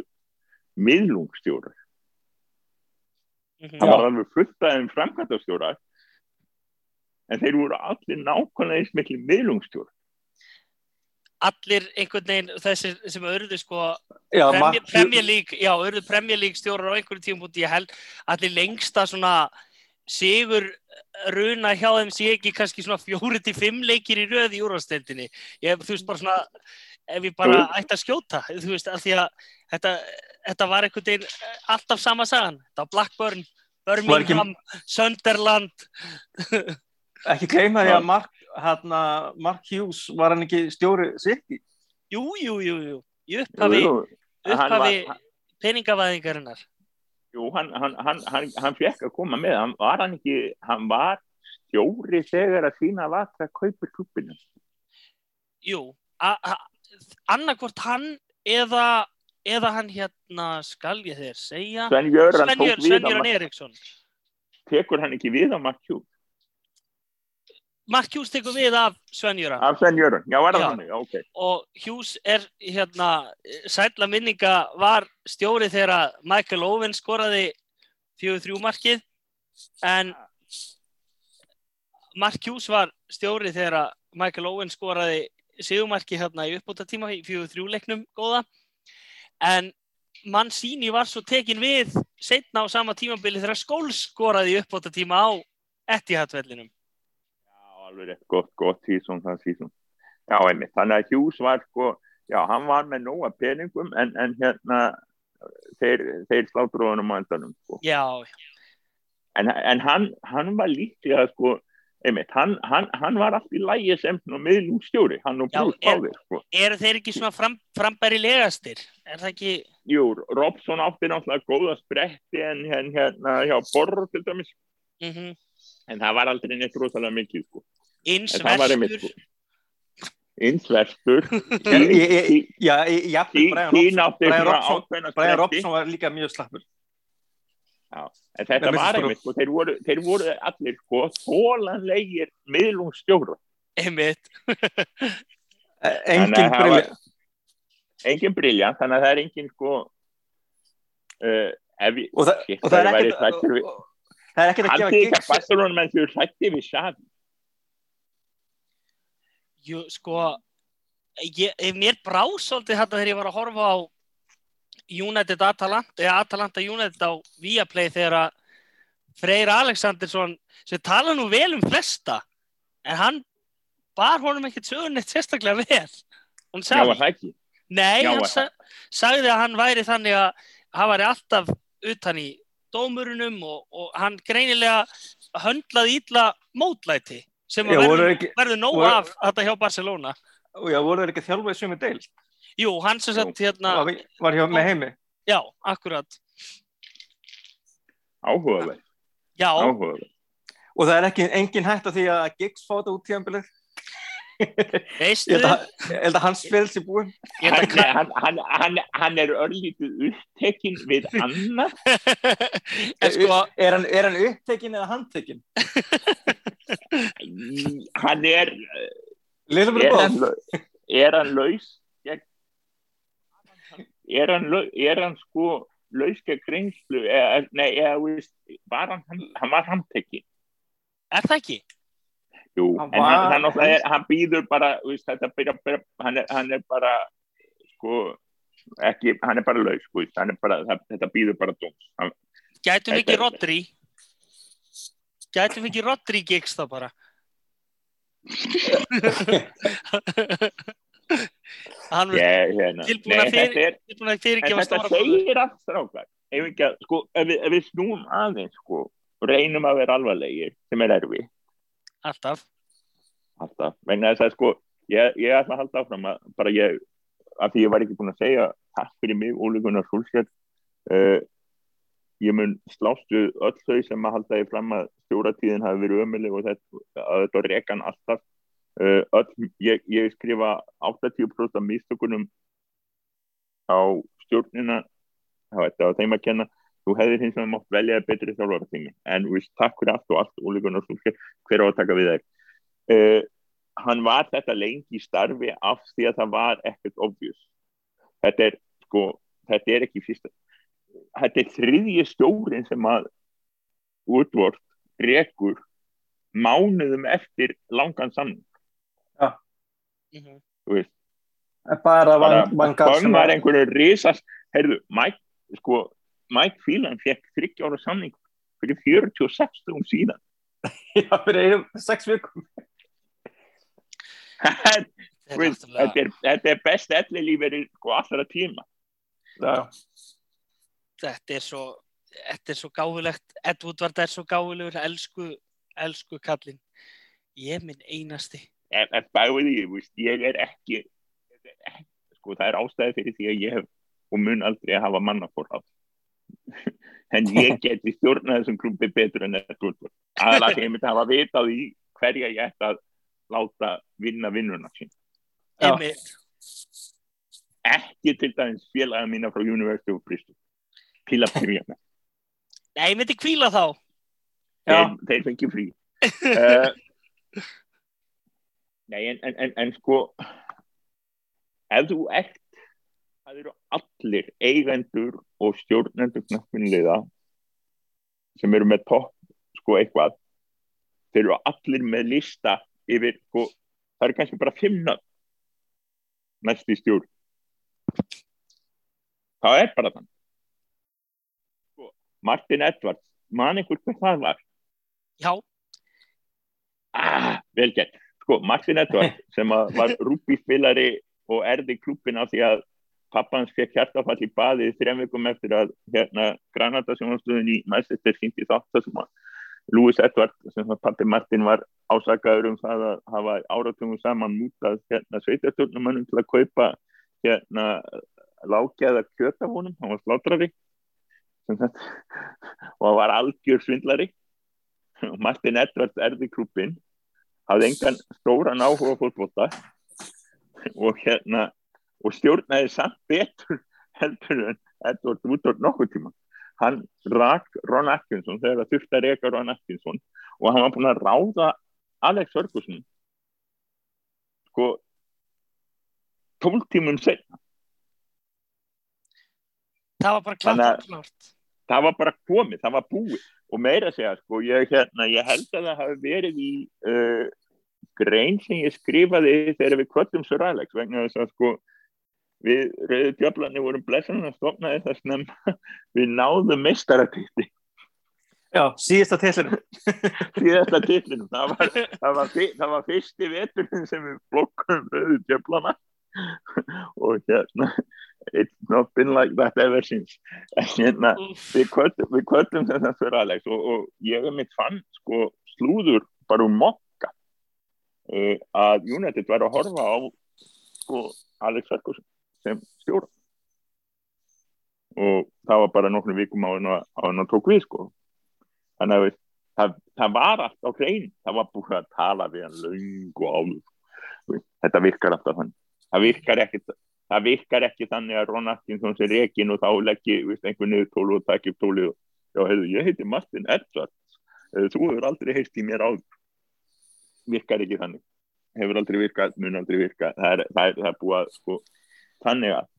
miðlungstjórar. Mm -hmm. Það var alveg fulltaðin framkvæmtastjórar, en þeir voru allir nákvæmlega eins miklu miðlungstjórar allir einhvern veginn þessir sem auðvitað sko League, já, auðvitað League stjórar á einhverju tíum búin ég held allir lengsta svona sigur runa hjá þeim sé ekki kannski svona fjóri til fimm leikir í röð í úrvasteldinni ég þú veist bara svona ef ég bara ætti að skjóta þú veist að því að þetta, þetta var einhvern veginn alltaf sama sagan. Þetta var Blackburn, Birmingham Sunderland. Ekki gleyma því að Mark hérna, Mark Hughes var hann ekki stjóri City? Jú, jú, jú, jú. Í upphafi, upphafi peningavæðingarinnar. Jú, hann, hann, hann, hann fekk að koma með, hann var hann ekki, hann var stjóri þegar að sína vatra kaupur klubinu. Jú, annarkvort hann eða, eða hann hérna, skal ég þeir segja, Sven-Jöran Eriksson. Tekur hann ekki við á Mark Hughes? Mark Hughes tekur við af Sven Jöran af Sven Jöran, já, var það þannig, ok. Og Hughes er hérna sætla minninga var stjóri þegar Michael Owen skoraði 4-3 markið en Mark Hughes var stjóri þegar Michael Owen skoraði segumarki hérna í uppbúta tíma í 4-3 leiknum góða. En Mancini var svo tekin við setna á sama tímabili þegar Skóls skoraði í uppbúta tíma á Etihad-vellinum alveg rétt gott, gott sísón það sísón. Já, einmitt, þannig að Hughes var sko, já, hann var með nóga peningum en, en hérna þeir, þeir sláttur á endanum sko. Já, já. En, en hann, hann var líklega sko, einmitt, hann, hann, hann var allt í lægi sem miðlumstjóri, hann og Bruce Báðir sko. Er þeir ekki svona fram, frambæri legastir? Er það ekki? Jú, Robson átti náttúrulega góða spretti en hérna hjá Borro til dæmis. Mhm. Mm en það var aldrei neitt rosalega mikið sko. Já, já Brian Robson var líka mjög slappur. Já, en þetta var einmitt sko, þeir voru, þeir voru allir sko, þólanlegir miðlungsstjóru einmitt. Engin briljant engin briljant, þannig að það er engin sko uh, við, og, það, shit, og það er ekkert það er ekkert að gefa gigs Barcelona menn þú hrætti við Xavi Jú, sko ég, mér brá svolítið þetta þegar ég var að horfa á United Atalanta eða Atalanta United á Viaplay þegar að Freyr Alexandersson sem tala nú vel um flesta en hann bar honum ekkert sögurinn eitt sérstaklega vel. Sagði Já, ekki? Nei, Já, hann sa sagði að hann væri þannig að hann væri alltaf utan í dómurunum og, og hann greinilega höndlaði ítla mótlæti sem já, verður, ekki, verður nóg voru, af þetta hjá Barcelona. Já, voru þeir ekki þjálfaði sem er deil? Jú, hann sem sagt hérna Var hjá með heimi? Já, akkurat. Áhugaverð. Já, áhugaverð. Og það er ekki engin hægt á því að Giggs fá þetta út tíðanbilið veistu, ég held að, að hans félgs er held hann, að hann, hann, hann, hann er örlítið upptekinn við annað. En sko, er, hann, er hann upptekinn eða handtekinn? hann er er hann, er hann laus gegn, er hann, er hann sko laus gegn reynslu eða, nei, eða, veist, var hann, hann, hann var handtekinn er það ekki? Jú, Hann en hann, hann, hann, er, hann býður bara, veist, þetta byrja, byrja, hann, er, hann er bara, sko, ekki, hann er bara laus, sko, hann er bara, það, þetta býður bara dóms. Hann, Gætum við ekki Rodri? Gætum við ekki Rodri gigs þá bara? Hann er ég, hérna, Tilbúin nei, að fyrir- tilbúin að en þetta segir allt strákar, ef við, sko, ef við, ef við snúum aðeins, sko, reynum að vera alvarlegir, sem er erfi, Alltaf. alltaf, vegna þess að, sko, ég, ég ætla að halda áfram að, bara ég, af því ég var ekki búin að segja, takk fyrir mig, Óli Gunnar Solskjær, uh, ég mun slást við öll þau sem að halda því fram að stjóratíðin hafi verið ömuleg og þetta, að þetta rekan alltaf. Uh, öll, ég, ég skrifa 80% af mistökunum á stjórnina það þetta á þeim að kenna. Þú hefðir hins vegar mátt velja betri þjálfara þingi en þú veist, takk fyrir allt og allt Óli Gunnar Solskjær, hver á að taka við þær uh, hann var þetta lengi í starfi af því að það var ekkert obvious. Þetta er sko, þetta er ekki fyrsta þetta er þriðji stjórin sem að útvort rekur mánuðum eftir langan samning. Mhm. þú veist, bara bara Van- Van Gaal Bang sem var einhverju risast heyrðu, Mike, sko Mike Phelan fekk 30 ára samning fyrir 46 stugum síðan. Já, fyrir einum, sex vikum. Þetta er best ellilíferi sko allra tíma. Já, þetta er svo þetta er svo gáfulegt. Ed Woodward er svo gáfulegur. Elsku, elsku kallinn. Ég minn einasti. En, en bæði því, þú veist, ég er ekki, sko, það er ástæði fyrir því að ég hef og mun aldrei hafa mannafórhald en ég geti stjórnað þessum klubbi betur en þetta aðalega því ég myndi hafa vitað í hverja ég ætti að láta vinna vinnuna sín. Ekki til dæmis félaga mína frá University of Bristol til að byrja með Nei, ég myndi kvíla þá. Þeir, þeir fengi frí. Uh, Nei, en, en, en, en sko ef þú ert það eru allir eigendur og stjórnendur knappinliða sem eru með topp sko eitthvað þeir eru allir með lista yfir sko, það eru kannski bara fimm nöfn. Næst í stjórn. Það er bara þann Martin Edwards man einhver hvað það var? Já, ah, vel gert. Sko, Martin Edwards sem var rúbíspilari og erði klúppin af því að pappans fekk hjartafall í baði þrejum vikum eftir að hérna Granada sjónastöðun í Manchester sýndi þátt þessum að Lewis Edwards sem pappi Martin var ásakaður um það að hafa áratungum saman mútað hérna sveitarstjórnumannum til að kaupa hérna lággeða kjöt af honum, hann var slátrari og hann var algjör svindlari. Og Martin Edwards erði klúppin hafði engan stóran áhuga fótbolta. Og hérna og stjórnaði samt betur heldur en Edward Woodward nokkuð tíma. Hann rak Ron Atkinson þegar það þurfti að reka Ron Atkinson. Og hann var búin að ráða Alex Ferguson. Sko 12 tímum setna það var bara klart og klárt það var bara komið, það var búið. Og meira að segja, sko, ég, hérna, ég held að það hafi verið í uh, grein sem ég skrifaði þegar við kvöldum Sir Alex vegna þess að sko við rauðu djöflarni vorum blessan að stofnaði þess nefn við náðum meistaratitti já, síðasta tillinu síðasta titlinum það var, það, var, það var fyrsti veturinn sem við flokkum rauðu djöflana og hérna it's not been like that ever since. En hérna við kvöldum, við að fyrir Alex og, og ég hef mitt fann sko slúður bara um mokka. Uh, að United var að horfa á sko Alex Ferguson sem stjóra. Og það var bara nokkru vikum á hann hann tók við sko. Þannig að það, það var allt á hrein það var búin að tala við hann löngu áður. Þetta virkar alltaf þannig það virkar ekki það virkar ekki þannig að Ron Atkinson sé reygin og þá leggji einhvern niður tólu og takk upp tólu og já, hefðu, ég heiti Martin Edwards. Þú hefur aldrei heist í mér áður. Virkar ekki þannig. Hefur aldrei virkað, mun aldrei virkað það er, það er, það er búið að sko, þannig að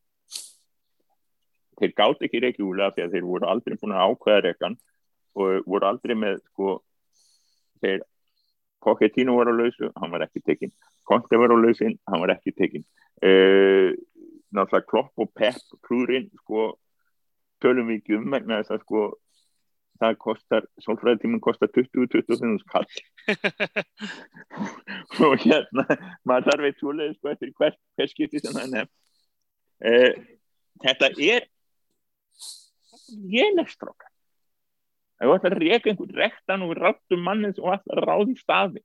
þeir gátt ekki reykjúlega því að þeir voru aldrei búin að ákveða reykan og voru aldrei með sko, þeir Pochettino var á lausu, hann var ekki tekinn. Conte var á lausin, hann var ekki tekinn. Uh, náttúrulega Klopp og Pep krúrin sko tölum við ekki um vegna þess að sko það kostar, sólfræðitíminn kostar 20-25 skall og hérna maður þarf eitt svoleiði sko eftir hver, hver skipti sem það nefn uh, þetta er ég nefnstrókar það er alltaf reyka einhvern rektan og ráttum mannins og alltaf ráði staði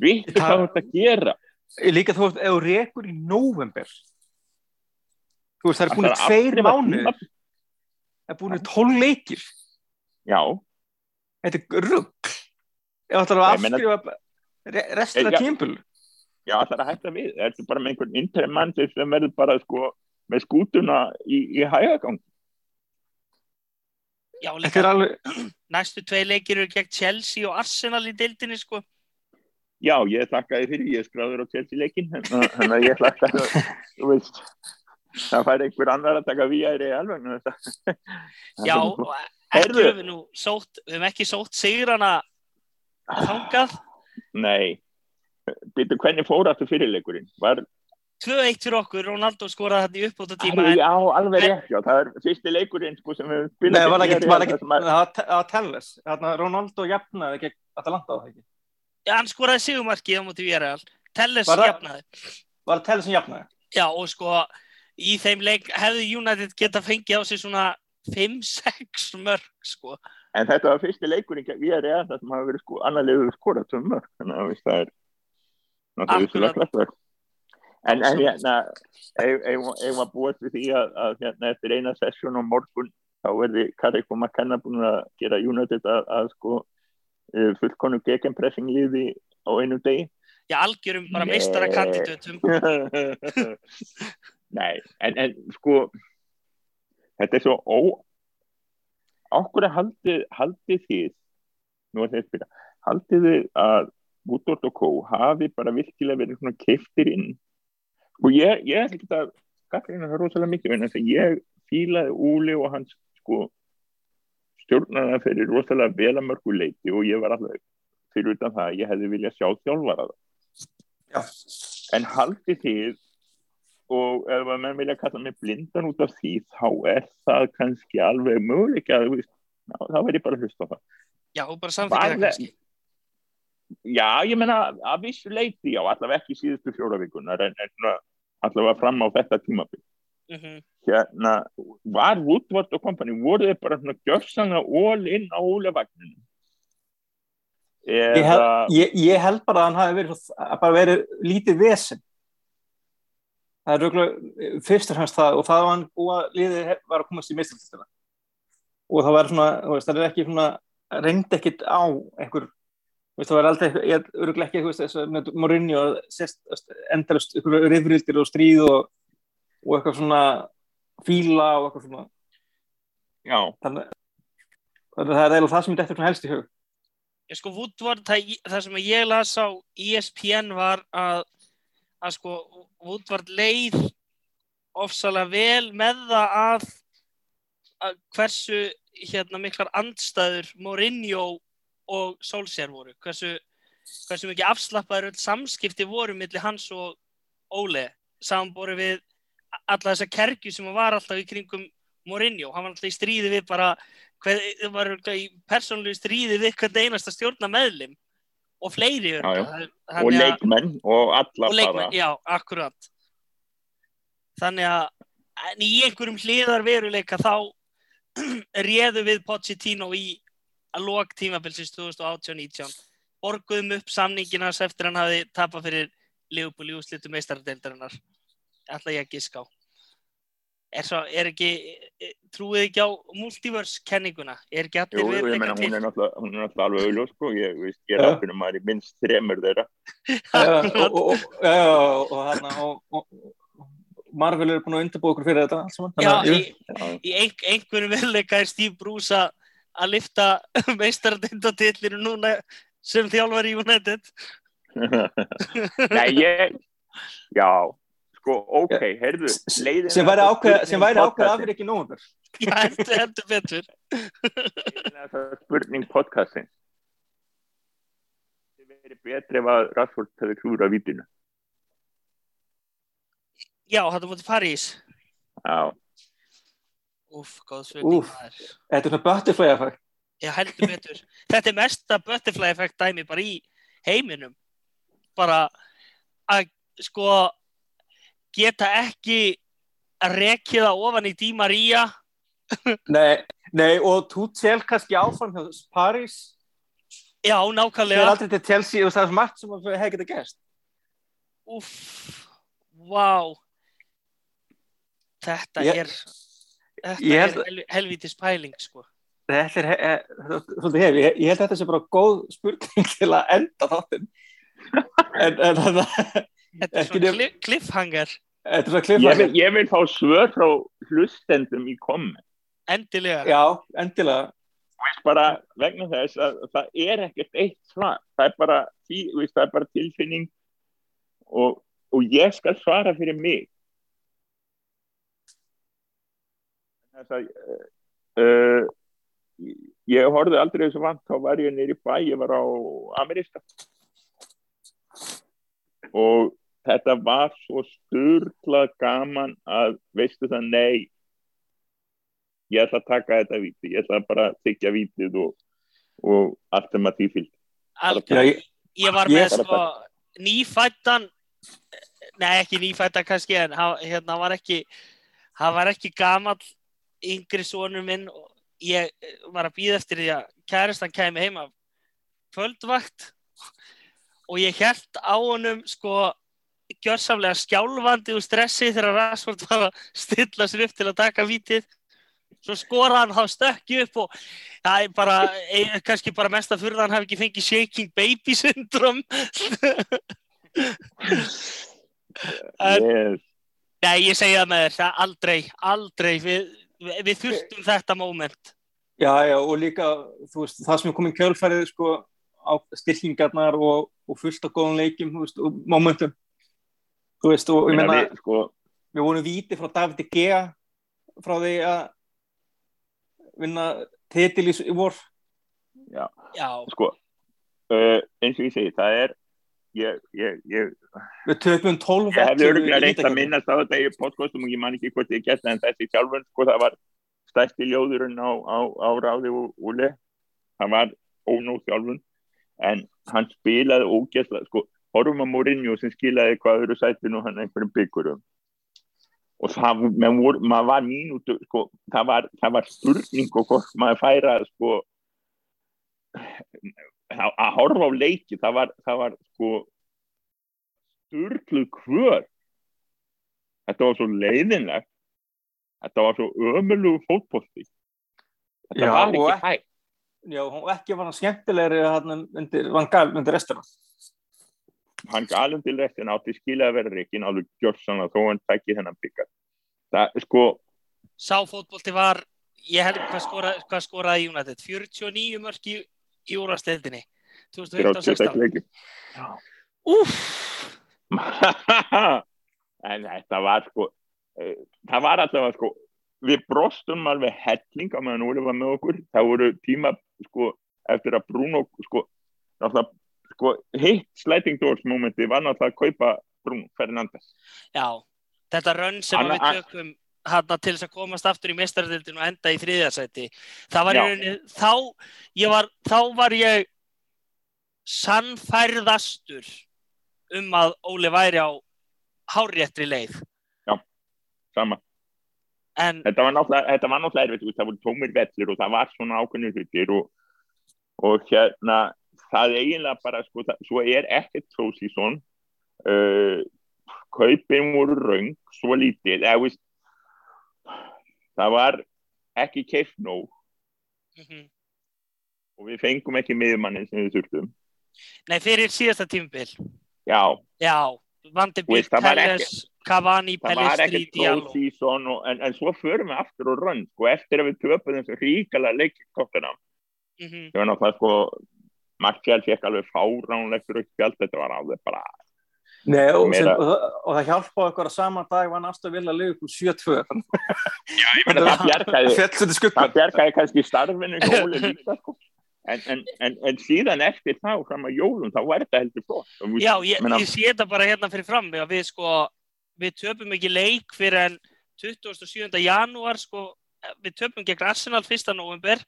við hvað þetta gera. Líka þú veist, ef þú rekur í november þú veist, það er búin tveir mánu það er búin tól leikir. Já. Þetta er rugg ef það er að afskrifa restina tímpul já, það er að hætta við. Þetta er bara með einhvern intermann sem verður bara sko með skútuna í, í hægagang Já, líka alveg... næstu tvei leikir eru gegn Chelsea og Arsenal í deildinni sko. Já, ég þakkaði fyrir, ég skráður á Chelsea leikin þannig að ég þakkaði þú veist það fær einhver annar að taka við í alveg Já, ekki höfum við nú sótt, við hefum ekki sótt sigrana þangað. Nei, byrju hvernig fór aftur fyrirleikurinn? Var 2-1 fyrir okkur, Ronaldo skoraði þetta í uppbóta tíma Já, alveg rétt, já, það er fyrsti leikurinn sko, sem við spilum Nei, það var ekki, var ekki, það var Telles. Ronaldo jafnaði ekki Atalanta á það ekki? Já, hann skoraði sigumarkið á móti Víjarreal Telles jafnaði. Var það Telles sem jafnaði? Já, og sko í þeim leik hefði United geta fengið á sig svona 5-6 mörg sko. En þetta var fyrsti leikurinn Víjarreal það sem hafa verið sko annarlegu skorað sem mörg þannig að það er náttúrulega En, en hérna, ef maður búist við því að, að hérna, eftir eina sessjón á morgun þá verði Karik og McKenna búin að gera United að, að sko fullkonu gegenpressing liði á einu degi. Já, algjörum bara meistara kandidatum. Nei, en, en sko þetta er svo ó okkur að haldið, haldið þið nú er þetta spila, haldið þið að Woodward og Co. hafi bara virkilega verið svona keiftir inn og ég, ég er ekki að gaggrína það rosalega mikið en þess að ég fílaði Úli og hans sko stjórnaða fyrir rosalega vel að mörgu leiti og ég var alltaf fyrir utan það að ég hefði viljað sjá þjálfaraða Já. en haldi þið og ef að menn vilja kalla mig blindan út af því þá er það kannski alveg möguleik að þá verð ég bara að hlusta á það. Já, og bara samþykja það kannski. Já, ég menna að vissu leiti já, allavega ekki síðustu fjóra vikunar en, en allavega fram á þetta tímabill mm -hmm. hérna var Woodward og kompani voru þeir bara svona gjörsanna all in á ólevagninu ég, held, ég, ég held bara að hann hafi verið, bara verið lítið vesen. Það er röglega fyrst og fremst það og það var hann og liðið var að komast í mistilstina og það var svona, það er ekki svona reyndi ekkit á einhver það var aldrei, ég öruglega ekki þess að með Mourinho endalust rifrildir og stríð og, og eitthvað svona fíla og eitthvað svona. Já. Þannig að það er eiginlega það sem ég dætti svona helst í hug. Ég sko Woodward, það, það sem ég las á ESPN var að að sko Woodward leið ofsalega vel með það að, að hversu hérna miklar andstæður Mourinho og Solskjær voru. Hversu, hversu mikið afslappaður samskipti voru millir hans og Óle samanbori við alla þessa kerkju sem var alltaf í kringum Mourinho, hann var alltaf í stríði við bara það var í persónulegu stríði við hvern einasta stjórna meðlim og fleiri já, já. og leikmenn og alla og leikmenn, já, akkurat. Þannig að í einhverjum hliðar veruleika þá réðu við Pochettino í að lók tímabilsins 2018-19 borguðum upp samninginas eftir hann hafi tapað fyrir Leopold í úslitu meistaradeildarinnar ætla ég að giska á er, svo, er ekki, e, trúið ekki á multiverse kenninguna? Er ekki allir meina, hún til? er hún er náttúrulega alveg augljós, sko, ég, er ákveðnum maður í minnst þremur þeirra. Já, og, og, og, já, já, og, og, þarna, og, og, og Marvel eru búin að undirbúa okkur fyrir þetta allt saman. Já, í, Já. í ein, einhverjum veruleika er Steve Bruce að- að lifta meistaradindatillinu núna sem þjálfar í United. Nei, ég, já, sko, ok, heyrðu, sem væri ákveð, sem væri ákveð afir ekki nógundar. Já, heldur, heldur betur. Það spurning podcastin. Það verið betri ef að Rashford hefði klúrað vítinu. Já, þetta mútið París. Já, Úf, góð svölding Úff. maður. Þetta er svona butterfly effect. Já, heldur betur. Þetta er mesta butterfly effect dæmi bara í heiminum. Bara að sko geta ekki að rekja það ofan í Di Maria. Nei, nei, og Tuchel kannski áfram hjá Paris. Já, Það er nákvæmlega. aldrei til Chelsea og það er margt sem að hefði getað gæst. Úff, vá. Þetta Ég- er, þetta ég er held- hel, helvítis pæling, sko. Þetta er, he- he- svolítið hef, ég, ég held að þetta sé bara góð spurning til að enda þáttinn. En, en það, Þetta er svona nef- kli, cliffhanger, þetta er svona ég kliffhanger. vil, ég vil fá svör frá hlustendum í komment. endilega. Já, endilega. Bara vegna þess að það er ekkert eitt svar. Það er bara, það er bara tilfinning og, og ég skal svara fyrir mig. Þess að uh, ég horfði aldrei þessu vant, þá var ég nýri bæ, ég var á Ameríska. Og þetta var svo sturla gaman að veistu það, nei ég ætla að taka þetta víti, ég ætla bara að þykja vítið og, og allt um að því fylg ég, ég var ég- með sko nýfættan nei ekki nýfættan kannski en hann, hérna var ekki hann var ekki gamall yngri sonur minn og ég var að býða eftir því að kæristan kæmi heima kvöldvakt og ég held á honum sko gjörsamlega skjálfandi og stressi þegar Rashford var að stilla sér upp til að taka vítið svo skora hann, þá stökki upp og það er bara, eh, kannski bara mest að fyrir hann hafi ekki fengið shaking baby syndrom En-. Nei, ég segi það með þér, það aldrei, aldrei við, við, þurftum þetta moment já, já, og líka, þú veist, það sem er komin kjölfærið, sko, á styrkingarnar og, og fullt af góðum leikjum, þú veist, og momentum. Þú veist, og ég Meina, meina, við, sko, við vorum víti frá David De Gea frá því að vinna titil í, í vor. já, Já, sko uh, eins og ég segi, það er ég, ég, ég, Við töpum 12 ég hefði í örgulega reynt að minnast á þetta í podcastum og ég man ekki hvort ég geta en þessi sjálfur, sko, það var stærsti ljóðurinn á, á, á ráði og úli, það var ónóð sjálfur, en hann spilaði ógæsla, sko, horfum að Mourinho sem skilaði hvað öðru sætinu hann einhverjum byggurum. Og það, voru, var mínútu, sko, það var, var spurning og hvort maður færa, sko að að horfa á leiki, það var, það var sko sturgluð kvör. Þetta var svo leiðinlegt. Þetta var svo ömulugu fótbolti. Þetta Já, var ekki hægt. Já, hún ekki var skemmtilegri hann undir, Van Gaal undir restina. hann galum til restin átti skilja að vera reikin alveg gjörsanna þó hann tæki þennan byggar það, sko, sá fótbolti var ég held hvað skoraði, skoraði United? 49 mörk í, úrvasteldinni 36 2015-16 leiki. Úff, en þetta var sko eh, það var allavega sko við brostum alveg helling á meðan Óli var með okkur. Það voru tíma sko eftir að Bruno sko, náttúrulega, sko hitt sliding doors momenti var náttúrulega að kaupa Bruno Fernandes. Já, þetta rönn sem Anna- við tökum hann til þess að komast aftur í mestaradildinu og enda í þriðasæti það var Já. rauninni þá, ég var, þá var ég sannfærðastur um að Óli væri á hárréttri leið. Sama. En þetta var náttúrulega, erfitt, það voru tómir vellir og það var svona ákveðnir hlutir og, og hérna það eiginlega bara, sko, það, svo er ekkert tróðsísson uh, kaupin voru raung, svo lítið eða, veist, það var ekki keift nóg Mhm. og við fengum ekki miðjumannin sem við þurftum Nei, fyrir síðasta tímabil. já, Já, var Telles, Cavani, close season og, en, en svo förum við aftur og rönd sko, eftir að við töpum þessu ríkala leiktóttina Mhm. það var náttúrulega sko Martial fekk alveg fáránlegt rautt spjald, þetta var alveg bara Nei, og, sem, og, það- og það hjálpaði okkur að saman dag var Aston Villa Liverpool 7-2 ég meina það bjargaði kannski starfinu líka sko. en, en, en, en síðan eftir þá fram að jólum þá var þetta heldur flott við- Já, ég, meina- ég sé þetta bara hérna fyrir fram að við sko, við töpum ekki leik fyrir en 27. janúar sko, við töpum gegn Arsenal 1. november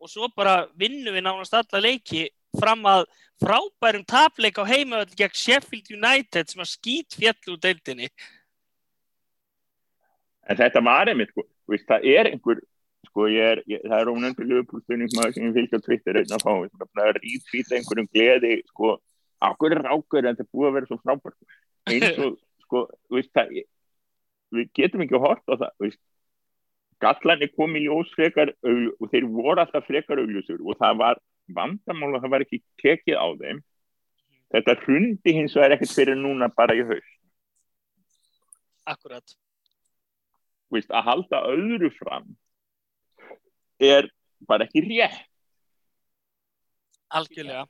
og svo bara vinnum við nánast alla leiki fram að frábærum tapleik á heimavöld gegn Sheffield United sem að skýt fjall úr deildinni. en þetta var einmitt sko, veist, það er einhver sko, ég er, ég, það er ónöndur lögupúlstunningsmaður sem ég fylgja á Twitter einn að fá sem er að rítvíta einhverjum gleði sko, er ákveður en þetta er búið að vera svo frábært eins og, sko, veist, það við getum ekki hort á það, veist gallanir kom í ljós frekar augl, og þeir voru alltaf frekar augljusur og það var vandamál og það var ekki tekið á þeim þetta hrundi hins vegar ekkert fyrir núna bara í haust Akkurat. Þú veist, að halda öðru fram er bara ekki rétt Algjörlega.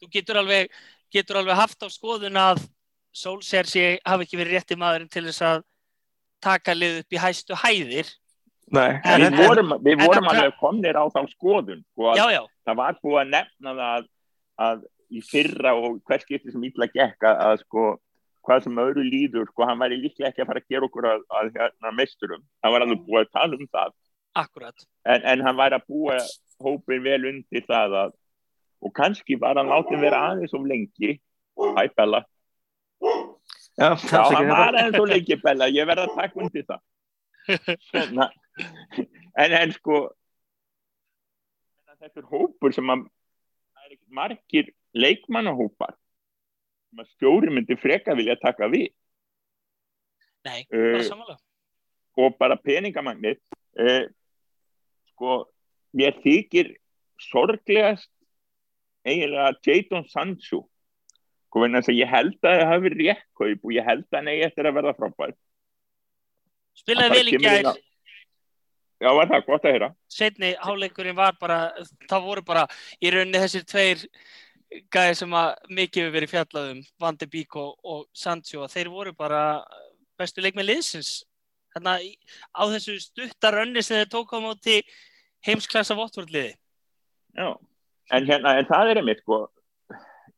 Þú getur alveg, getur alveg haft á skoðun að Solskjær sé hafi ekki verið rétti maðurinn til þess að taka lið upp í hæstu hæðir. Nei, En- við vorum, við en vorum alveg komnir á þá skoðun sko, að Já, já, það var búið að nefna það að í fyrra og hvers skipti sem illa gekk að, að sko hvað sem öðru líður, sko, hann væri líklega ekki að fara að gera okkur að, að hérna meisturum. Hann var alveg búið að tala um það. Akkurat. en, en hann væri að búa hópin vel undir það að, og kannski var hann látið vera aðeins of lengi Hæ Bella, Já, já hann var aðeins of lengi Bella, ég verð að taka undir það. Svona. en, en sko þetta er hópur sem að það er ekki margir leikmannahópar sem að stjóri myndi freka vilja taka við. Nei, Eh, bara samanlega. og bara peningamagnir uh, sko mér þykir sorglegast eiginlega Jadon Sancho. Sko vegna þess að ég held að það hafi verið rétt kaup og ég held að hann eigi eftir að verða frábær. Spilaði vel í á- já var það gott að heyra setni háleikurinn var bara, það voru bara í rauninni þessir tveir gæði sem að mikið hefur verið fjallað um, Vandi Bík og, og Sancho, að þeir voru bara bestu leikmið liðsins. Þannig að á þessu stuttar önni sem þeir tók á móti heimsklassa vottvörliði. já. En, hérna, en það er einmitt sko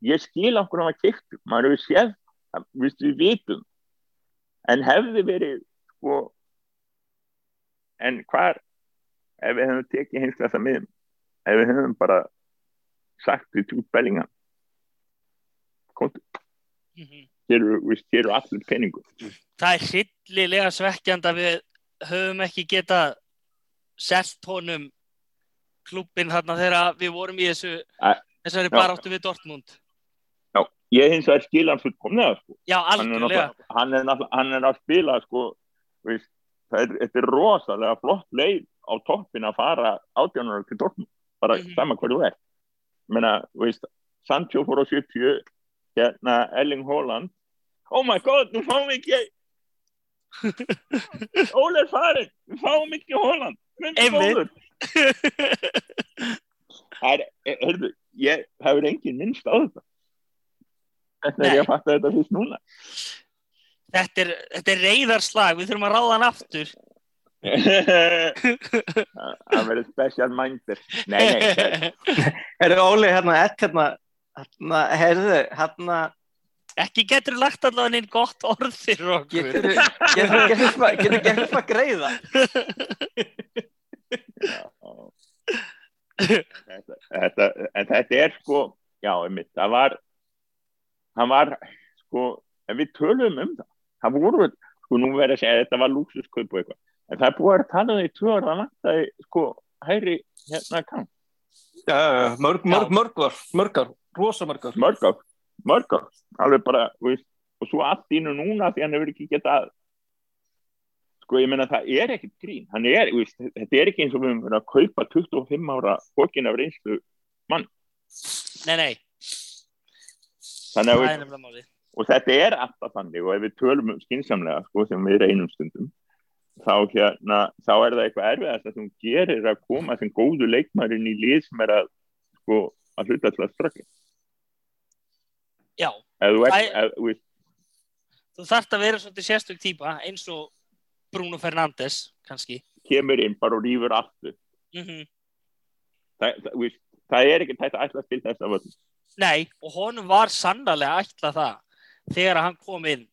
ég skil okkur um að kipta maður hefur séð, við vitum en hefði verið sko en hvar ef við hefum tekið heimsklassa miðum ef við hefum bara sagt við tjút bellinga komdu, Mm eru, við, eru allir peningur. Það er hryllilega svekkjand að við höfum ekki getað selt honum klubbin þarna þegar við vorum í þessu, Æ, þessari baráttu við Dortmund. já, ég hins vegar skil hann fullkomlega sko. Já, er, algjörlega. hann, er er að spila sko, veist, er, þetta er rosalega flott leið á toppin að fara átjánar til Dortmund bara Mhm. sama hverju er Meina, veist, Sancho fór á 70 hérna Erling Haaland. Oh my god, nú fáum við ekki Óli er farin við fáum ekki góður. það er, er- heyrðu, ég hefur engin minnst á þetta. Þetta er Nei. ég að fatta þetta fyrst núna Þetta er, þetta er reyðarslag, við þurfum að ráða hann aftur. það verður special minder nei, nei, Er Óli hérna, ett hérna, hérna, heyrðu, hérna, Ekki getur lagt allavega inn gott orð fyrir okkur. getur getur gert eitthvað greiða? þetta, þetta, en þetta er sko já, einmitt, það var það var sko, en við tölum um það það voru, sko nú verður að segja að þetta var lúksuskaup og eitthvað, en það er búið að tala um því tvö ára vantaði sko hæri hérna kann, Já, já, já, mörg, mörg, mörg ár, mörg ár, rosa mörg ár. mörg ár mörg ár, alveg bara, þú veist og svo allt ínu núna því hann hefur ekki getað sko ég menna það er ekkert grín. Hann er, þú veist, þetta er ekki eins og við höfum verið að kaupa 25 ára fókin af reynslu Nei, nei, þannig að við, er. Og þetta er alltaf þannig og ef við tölum um skinsamlega sko sem við reynum stundum þá hérna, þá er það eitthvað erfiðast að þú gerir að koma sem góðu leikmærin í lið sem er að sko að hluta til að ströggja Já, Æ- ef, þú þarft að vera svolítið sérstök típa eins og Bruno Fernandes, kannski. kemur inn bara og rýfur aftur Mm það, það, þú veist, það er ekki þetta ætla til þess að völd Nei, og honum var sannarlega ætla það þegar hann kom inn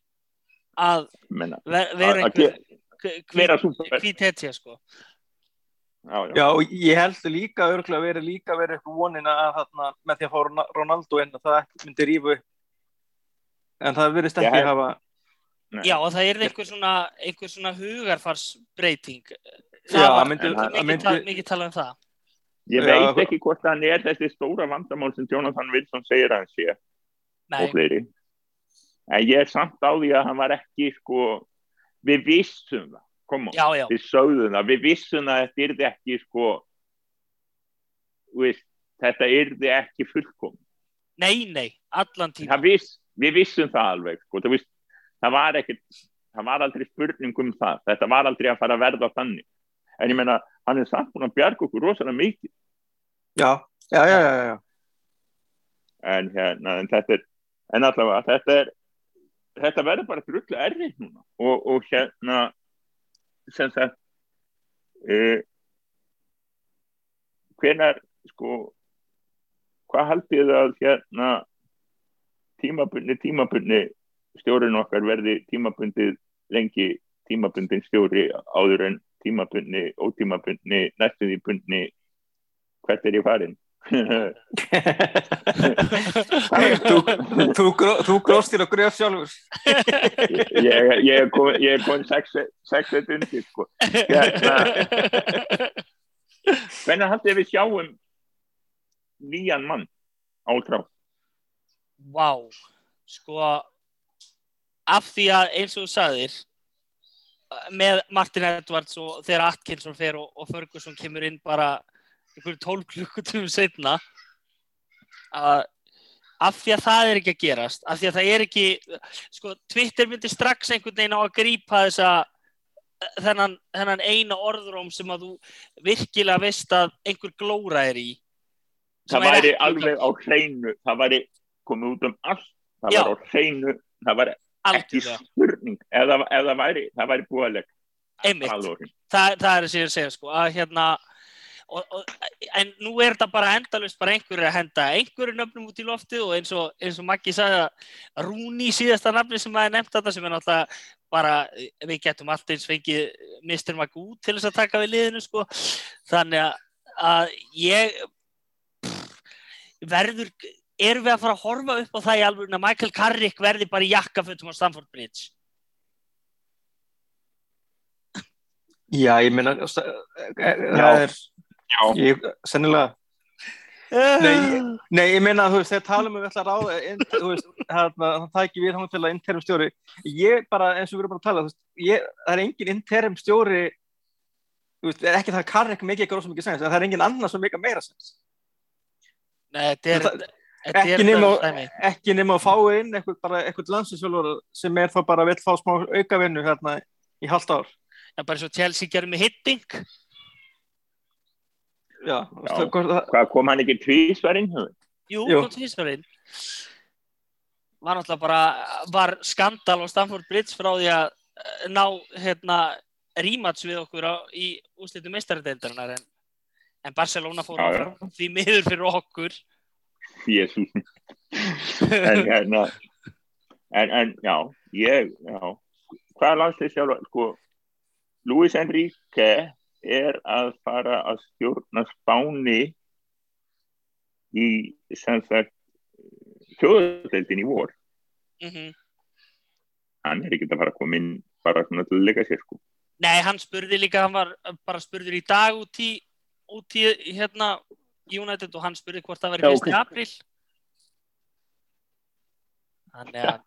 að menna, ver, að- vera að einhver vera hetja, sko. já, já. Já, og ég held líka örgulega að vera líka verið eitthvað vonina að þarna með því að fá Rona- Ronaldo inn að það ekki myndi rífu upp. en það virðist Ég ekki held- hafa Nei. Já, og það er einhver svona, einhver svona hugarfarsbreyting. Já, Það var myndi- mikið, myndi- tal, mikið tala um það. ég Já, veit ekki hvort hann er þessi stóra vandamál sem Jonathan Wilson segir að hann sé Nei, og fleiri en ég er samt á því að hann var ekki sko, við vissum það. Koma, já, já, við sögðum það. Við vissum að þetta yrði ekki sko veist, þetta yrði ekki fullkom nei, nei, allan tíma. viss, við vissum það alveg sko, það, viss, það var ekkert það var aldrei spurning um það. Þetta var aldrei að fara að verða þannig. En ég meina, hann er samt búin að bjarga okkur rosalega mikið. Já, já, já, já, já. en hérna, en þetta er en allavega, þetta er þetta verður bara drullu errið núna. Og, og hérna sem sagt uh, hvenar sko hvað haldið þið að hérna tímabunni, tímabunni stjórinn okkar verði tímabundið lengi tímabundin stjóri áður en tímabunni, ótímabunni næstuði bunni hvert er ég farin þú, þú, gró- þú gróst þér að gröf sjálfur. Ég, ég er komin, ég er komin sex, sex eitt undir sko. hérna, hvernig haldið við sjáum nýjan mann átrá Vá, sko af því að eins og þú sagðir með Martin Edwards og þegar Atkinson fer og, og Ferguson kemur inn bara einhverjum 12 klukkutum setna að af því að það er ekki að gerast af því að það er ekki sko, Twitter myndi strax einhvern veginn á að grípa þessa þennan, þennan eina orðróm sem að þú virkilega veist að einhver glóra er í. Það væri alveg á hreinu það væri komið út um allt það Já. var á hreinu það var ekki spurning eða, eða væri, það væri búaleg Einmitt. það, það er er að segja sko, að hérna og, og, en nú er þetta bara endalust bara einhverju að henda einhverju nöfnum út í lofti og eins og, eins og Maggi sagði að Rúni síðasta nafni sem maður nefnt þetta sem er náttúrulega bara við getum allt eins fengið Mr. Maggi út til þess að taka við liðinu sko þannig að, að ég pff, verður erum við að fara að horfa upp á það í alveg að Michael Carrick verði bara í jakkafötum á Stamford Bridge Já, ég meina það er, ég, sennilega. Nei, Nei, ég meina að þú veist, þegar talum við ætla að ráða inn, þú veist, hérna, það tæki við hann til að interim stjóri ég bara, eins og við erum bara að tala, þú veist, ég, það er engin interim stjóri þú veist, er ekki það karrek mikið ekki rosa mikið sens, en það er engin annar sem mikið meira sens. Nei, þetta er, Það- er ekki nema, ekki nema að fá inn eitthvað, bara eitthvað landsinsfjölur sem er þá bara vill fá smá aukavinnu hérna í halvt ár. Já, bara svo Chelsea gerði með hitting Já, Já. hvað kom hann ekki tvísverinn Jú, Jú. kom tvísverðin var náttúrulega bara var skandal á Stamford Bridge frá því að eh, ná hérna rímats við okkur á, í úslitu meistaradeildarinnar en, en Barcelona fór Já, já. því miður fyrir okkur Jésús en hérna en, en já, ég já, hvað er landslið sjálf sko, Luis Enrique er að fara að stjórna spáni í sem sagt þjóðadeildin í vor mm hann er ekki að fara að koma inn bara svona til að leika sér sko Nei, hann spurði líka, hann var bara spurður í dag út í, út í hérna United og hann spurði hvort það Já, væri 1. ok. apríl Þannig að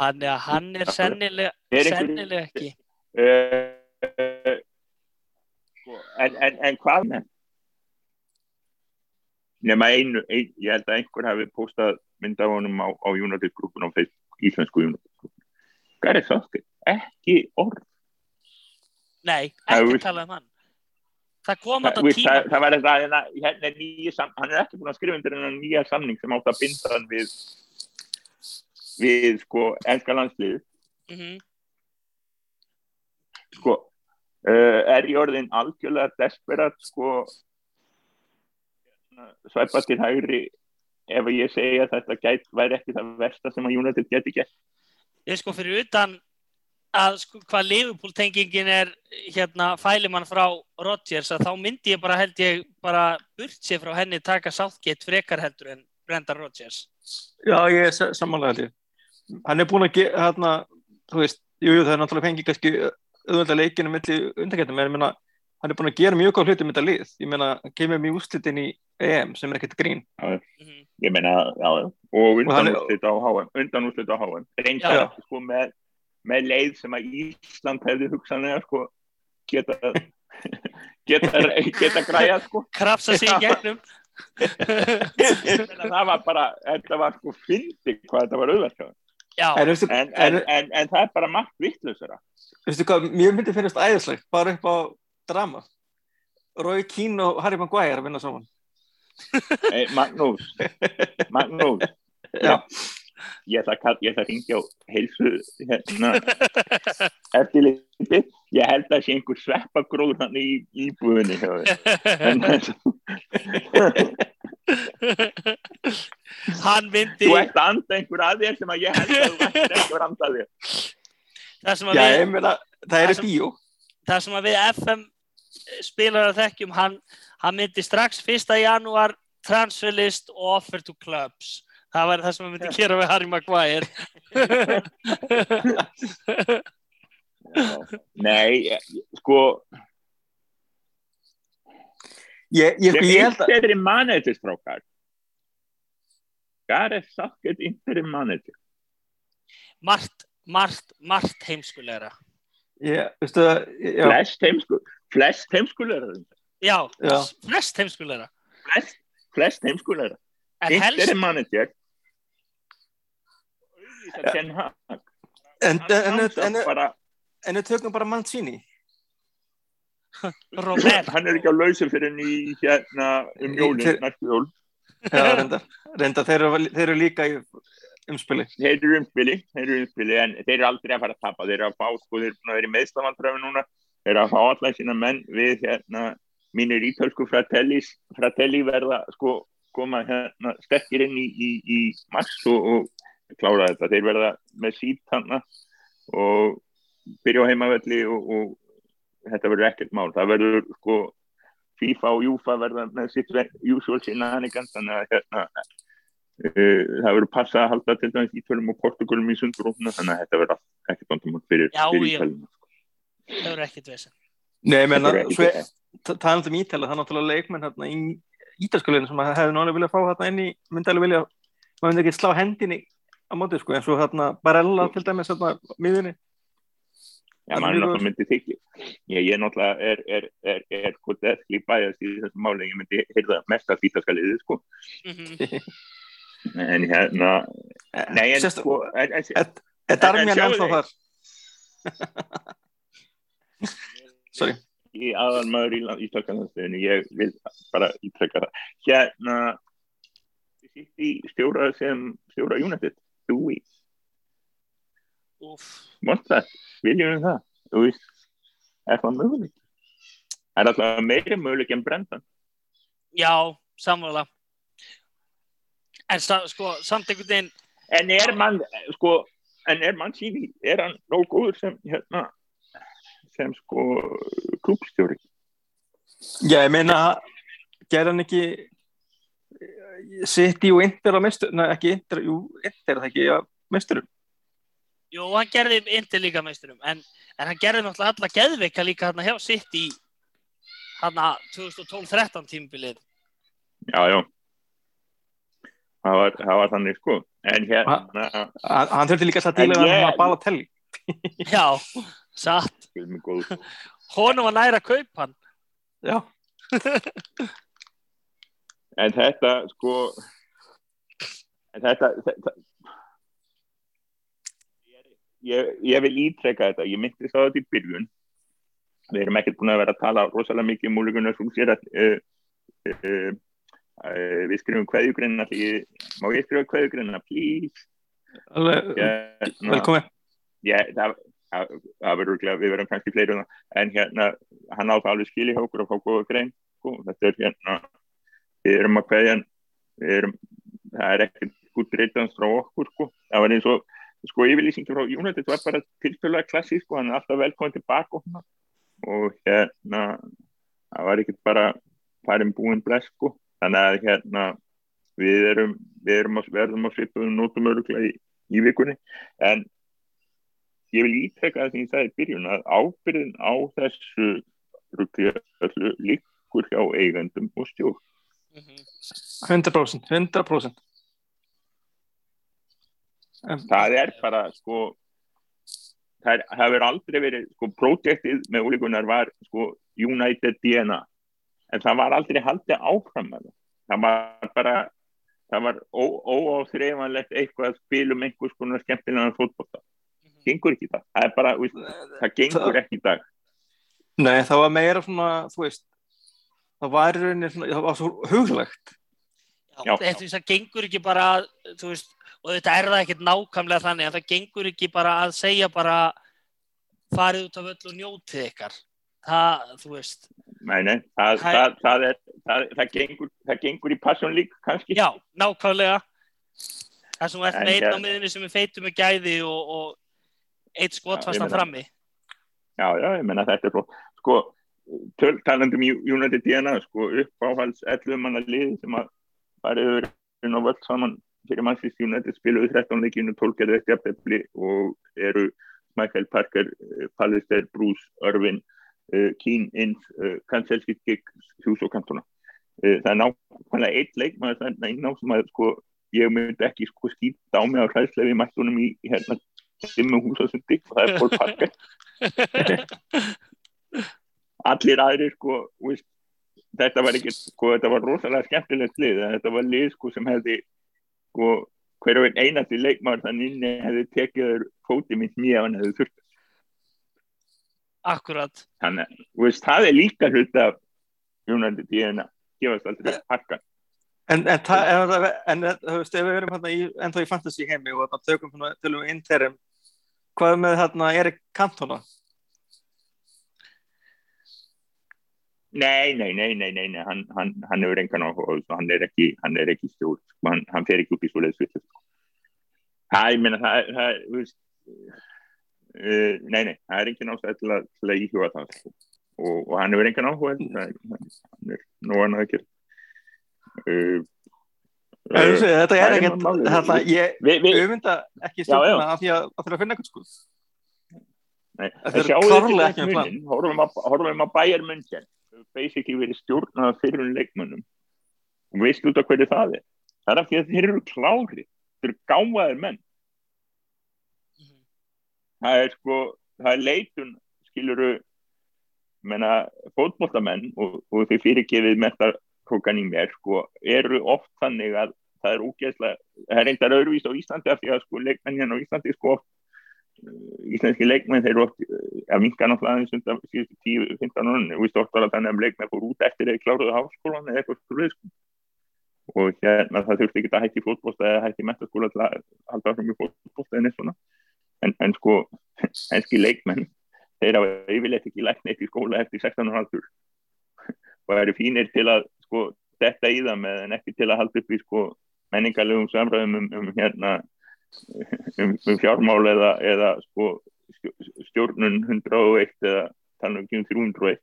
hann er, hann er sennilega, sennilega ekki uh, sko, en, en, en hvað með? Nema einu, ein, ég held að einhver hafi postað mynd af honum á, á United grúpun á Facebook, íslensku United grúpun Gareth Southgate, ekki orð. Nei, Það ekki er- tala um hann. Það kom Þa, þetta veist, tíma. það, það var þetta hérna, hérna er nýja sam, hann er ekki búin að skrifa undir hennar nýja samning sem átt að binda hann við við sko enska landslið Mm sko uh, er í orðin algjörlega desperat sko svæpa til hægri ef ég segja að þetta gæt væri ekki það versta sem að United geti gert Ég sko fyrir utan að sko hvað Liverpool tengingin er hérna fælimann frá Rodgers að þá myndi ég bara held ég bara burt sér frá henni taka Southgate frekar heldur en Brendan Rodgers. Já, ég er sa- sammála held ég. Hann er búin að hérna, þú veist, jú, jú, það er náttúrulega fengið kannski auðvitað leikinu milli undakettum, en ég meina, hann er búin að gera mjög góð hluti með þetta lið. Ég meina, kemur mjög úrslitin í EM sem er ekkert grín. Mm ég meina, já, já, og Og hann undan úrslit á HM undan úrslit á HM reyns Já. að sko með, með leið sem að Ísland hefði hugsanlega sko geta geta, geta græja sko Krafsa sig í gegnum. Ég meina, það var bara, þetta var sko fyndi hvað þetta var auðvitað Já, En veistu, en, en, en, en, en það er bara margt hvað, mér myndi finnast æðislegt, bara upp á drama. Roy Keane og Harry Maguire að vinna saman. hey, Magnús. Magnús. Já. ég ætla að, ringja á heilsu hérna eftir litið, ég held að sé einhver sveppagróður hann í hjá þér. En hann myndi þú ert að anda einhver að þér sem að ég held að þú ert ekki að anda þér það sem að Já, við, meina, það Það er sem- bíó. það sem að við FM spilar að þekkjum hann, hann myndi strax 1. janúar transferlist og offer to clubs það væri það sem hann myndi gera við Harry Maguire nei, sko Ég, ég, sko, ég held að, interim manager strákar. Gareth Southgate interim manager margt, margt, margt heimskulegra. Ég, veistu það, já, flest heimskul flest heimskulegra já, Já. flest heimskulegra. Flest, flest heimskulegra. En helst, interim manager. Auðvitað Ten Hag. En, bara, við tökum bara Mancini. Robert. Hann er ekki á lausu fyrir í hérna um Í- jólin, til- næstu jól. Já, reynda, reynda þeir, eru, þeir eru líka í umspili. þeir eru umspili, þeir eru umspili en þeir eru aldrei að fara að tapa, þeir eru að fá sko, þeir eru að vera í meðstafandröfi núna. Þeir eru að fá allar sína menn við hérna mínir ítölsku fratellis. Fratelli verða sko koma hérna sterkir inn í, í, í mars og, og klára þetta, þeir verða með hana og byrja á heimavelli og, og þetta verður ekkert mál, það verður sko FIFA og Júfa verða með sitt usual shenanigans þannig að hérna uh, það verður passa að halda til dæmis Ítölum og Portugalum í sundrúfuna þannig að þetta verður ekkert vandamál fyrir. Ítölum það verður ekkert vesen Nei, ég meina, Þetta er ekki- um Ítala, það er náttúrulega leikmenn hérna í Ítalskuleginu sem hefði náttúrulega viljað fá hérna inn í, myndi alveg vilja, maður myndi ekki slá hendinni á móti, sko, eins og hérna Barella til dæmis hérna miðunni. Já, Það er maður mjög náttúrulega myndi þykja. Ég, ég náttúrulega er, er, er, er sko deathly biased í þessum máli. Ég myndi heyrða mest að ítalska liðið sko. Mm en hérna, nei en sko Er er en ennþá þar? Sorry. í aðal maður í ítalska landstöðinu ég vil bara ítrekka það. Hérna í stjóra sem stjóra United Dewey, Vant það. Viljum við það, þú veist er það möguleik er alltaf meiri möguleik en Brendan? Já, sammála. En sa, sko, samt einhvern veginn en er mann sko, en er mann síni er hann nóg góður sem hérna sem sko klúbstjóri Já, ég meina, gerði hann ekki City og Inter á mestur, nei ekki Inter, jú, Inter er það ekki, já, mesturum. Jú, hann gerði Inter líka meisturum en, en hann gerði náttúrulega alla geðveika líka hann hjá sitt í hann 2012-13 tímbilið já, já. Það var, það var þannig sko. En hérna Hann hann þurfti líka að díla hann að bala telli. Já, satt. Góð honum var næra að kaupa hann. Já, en þetta sko en þetta, þetta ég, ég vil ítreka þetta ég myndi þá þetta í byrjun við erum ekkert búin að vera að tala rosalega mikið um múlíkunar sem sér að uh, uh, uh, við skrifum kveðjugrinna má ég skrifa kveðjugrinna please alveg, hérna, velkomin. ég, það, það, það verður við verðum kannski fleiri um það en hérna, hann á það alveg skilja hjá okkur og fá góða grein sko. þetta er hérna við erum að erum, það er ekkert gútt reytans frá okkur sko. það var eins og sko yfirlýsingi frá United var bara tilfjölega klassi sko, hann er alltaf velkomin tilbaka og, og hérna það var ekkert bara farin búin bless sko. þannig að hérna við erum, við erum að verðum að svipa um nótum öruglega í, í vikunni en ég vil ítrekka það sem ég sagði í byrjun að ábyrðin á þessu öllu líkur hjá eigendum og stjórn 100%, 100%. En, það er bara sko það, það verður aldrei verið sko projektið með ólíkunar var sko United DNA en það var aldrei haldið áfram með það. Það var bara það var óáþreifanlegt eitthvað að spila um einhvers konar skemmtilegan fótbolta. Gengur ekki dag það er bara, veist, það gengur ekki í dag. Nei, það var meira svona, þú veist, það var í rauninni svona, það var svo huglegt. Já, Já. þetta það gengur ekki bara veist, og þetta er það ekkert nákvæmlega þannig að það gengur ekki bara að segja bara farið út af öll og njótið ykkar. Það, þú veist. Nei, nei, það, Það- það, það, er, það, gengur, það gengur í passion lík kannski. Já, nákvæmlega. Það En með einn á miðinni sem er feitur með gæði og, og eitt Já, skotfastan frammi. Já, já, ég menna þetta er flott. Sko, töl, talandi um United DNA, sko, uppáhalds 11 manna lið sem að farið yfir inn á völd saman fyrir Manchester United spiluðu 13 leikinu, 12 gerðu eftir jafntefli og eru Michael Parker, eh, Pallister, Bruce, Irvin, uh, Keane, Inns, uh, Kanselski, Giggs, Hughes og Cantona. Það er nákvæmlega eitt leikmaður þarna inn á sem að, sko, ég myndi ekki sko skýta á mig á hræðslefi mættunum í hérna dimmu húsasundi og það er Paul Parker allir aðrir sko veist, þetta var ekki sko þetta var rosalega skemmtilegt lið þetta var lið sko sem hefði sko hverju einn einasti leikmaður þannig inni hefði tekið fótið mitt mjög hann hefði þurft. Akkurat, þannig veist, það er líka hlut af Jónandi díðina gefast aldrei harkan En, en, það, en, en þú veist, ef við erum hérna í, ennþá í fantasy heimi og þarna tökum svona til um interim, hvað með hérna Erik Cantona? Nei, nei, nei, nei, nei, nei. Hann, hann, hann hefur engan áhuga þessu, hann er ekki, hann er ekki stjórn, sko. hann, hann fer ekki út í svo leiðsvitt. Það, ég meina, það, það, þú veist, uh, nei, nei, það er engin ástæð til að, til að íhuga það, sko. Og, og hann hefur engan áhuga, það hann er nóg annað ekki. Uh, Uh, þetta er það er ekkert, hérna, ég auðvitað ekki stjórna af því að það þurfa að finna eitthvað sko. Nei, Þetta er sjáu þetta plan. munin, horfum að, að bæjar munn basically verið stjórnað fyrir um leikmönnum. Og veist út af hverju það er? Það er af því að þeir eru klári þeir eru gámaðir menn. Það er sko það er leitun skiluru menna fótbollamenn og, og þeir fyrirgefið metakókan í mér sko eru oft þannig að það er ógeðslega, það er reyndar öðruvís á Íslandi af því að sko leikmenn hérna á Íslandi sko oft íslenski leikmenn þeir eru oft eh, að vinka náttúrulega undan síðustu 10-15 árunni og víst oft var að þannig að leikmenn fór út eftir þeir kláruðu háskólan eða eitthvað skrúið og hérna það þurfti ekki að hætti fótbolta eða hætti metaskóla til að halda áfram í fótbolta en eitthvað en, en sko enski leikmenn þeir hafa yfirleitt ekki lært neitt í skóla eftir 16 ára aldur. Og það eru fínir til að sko detta í það með en ekki til að halda upp í sko menningarlegum samræðum um, um hérna um, um fjármál eða, eða sko, stjó- stjórnun 101 eða tala um 301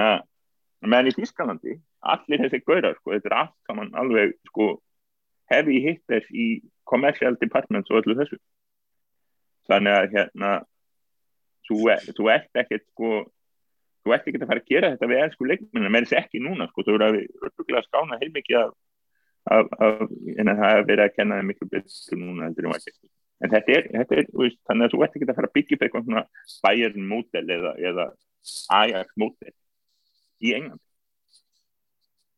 ha. menn í Þískalandi allir þessi gaurar, sko, þetta er allt saman alveg sko heavy hitters í commercial departments og öllu þessu þannig að hérna þú, er, þú ert ekkert sko þú ert ekkert að fara að gera þetta við ennsku leikmennar, með þess ekki núna sko, þú eru að við örgulega skána heilmikið af, af en það er verið að kenna þeim miklu betur núna heldur en var ekki en þetta er, þetta er veist, þannig að þú ert ekki að fara að byggja upp eitthvað svona Bayern mótel eða, eða Ajax mótel í England.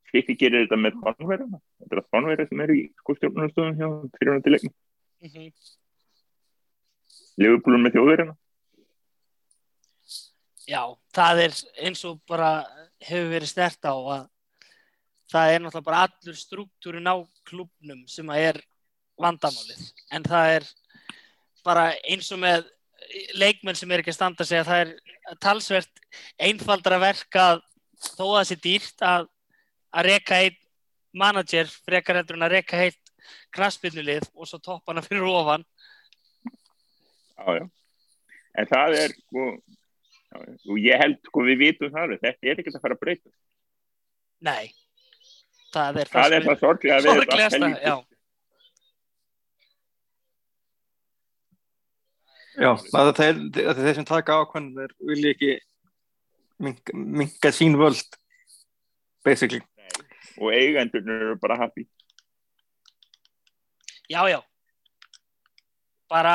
City gerir þetta með spánverðina þetta er að spánverði sem eru í stjórnarstofun hjá fyrirhundið leikin mm -hmm. Liverpool með þjóðverðina Já, það er eins og bara hefur verið stert á að það er náttúrulega bara allur struktúrin á klubnum sem að er vandamálið. En það er bara eins og með leikmenn sem er ekki að standa sig að það er talsvert einfaldra verk að þó að það sé dýrt að, að reyka einn manager frekar heldur en að reyka heilt kraspillulið og svo toppana fyrir ofan. Já, já. En það er sko já, og ég held sko við vitum það þetta er ekki að fara að breyta Nei það er það, það er það sorglega að vera þetta já. Já, það er þeir, þeir sem taka ákvæmd þeir vilja ekki minga, minga sín völd basically. Og eigendurnir eru bara happy. Já, já. Bara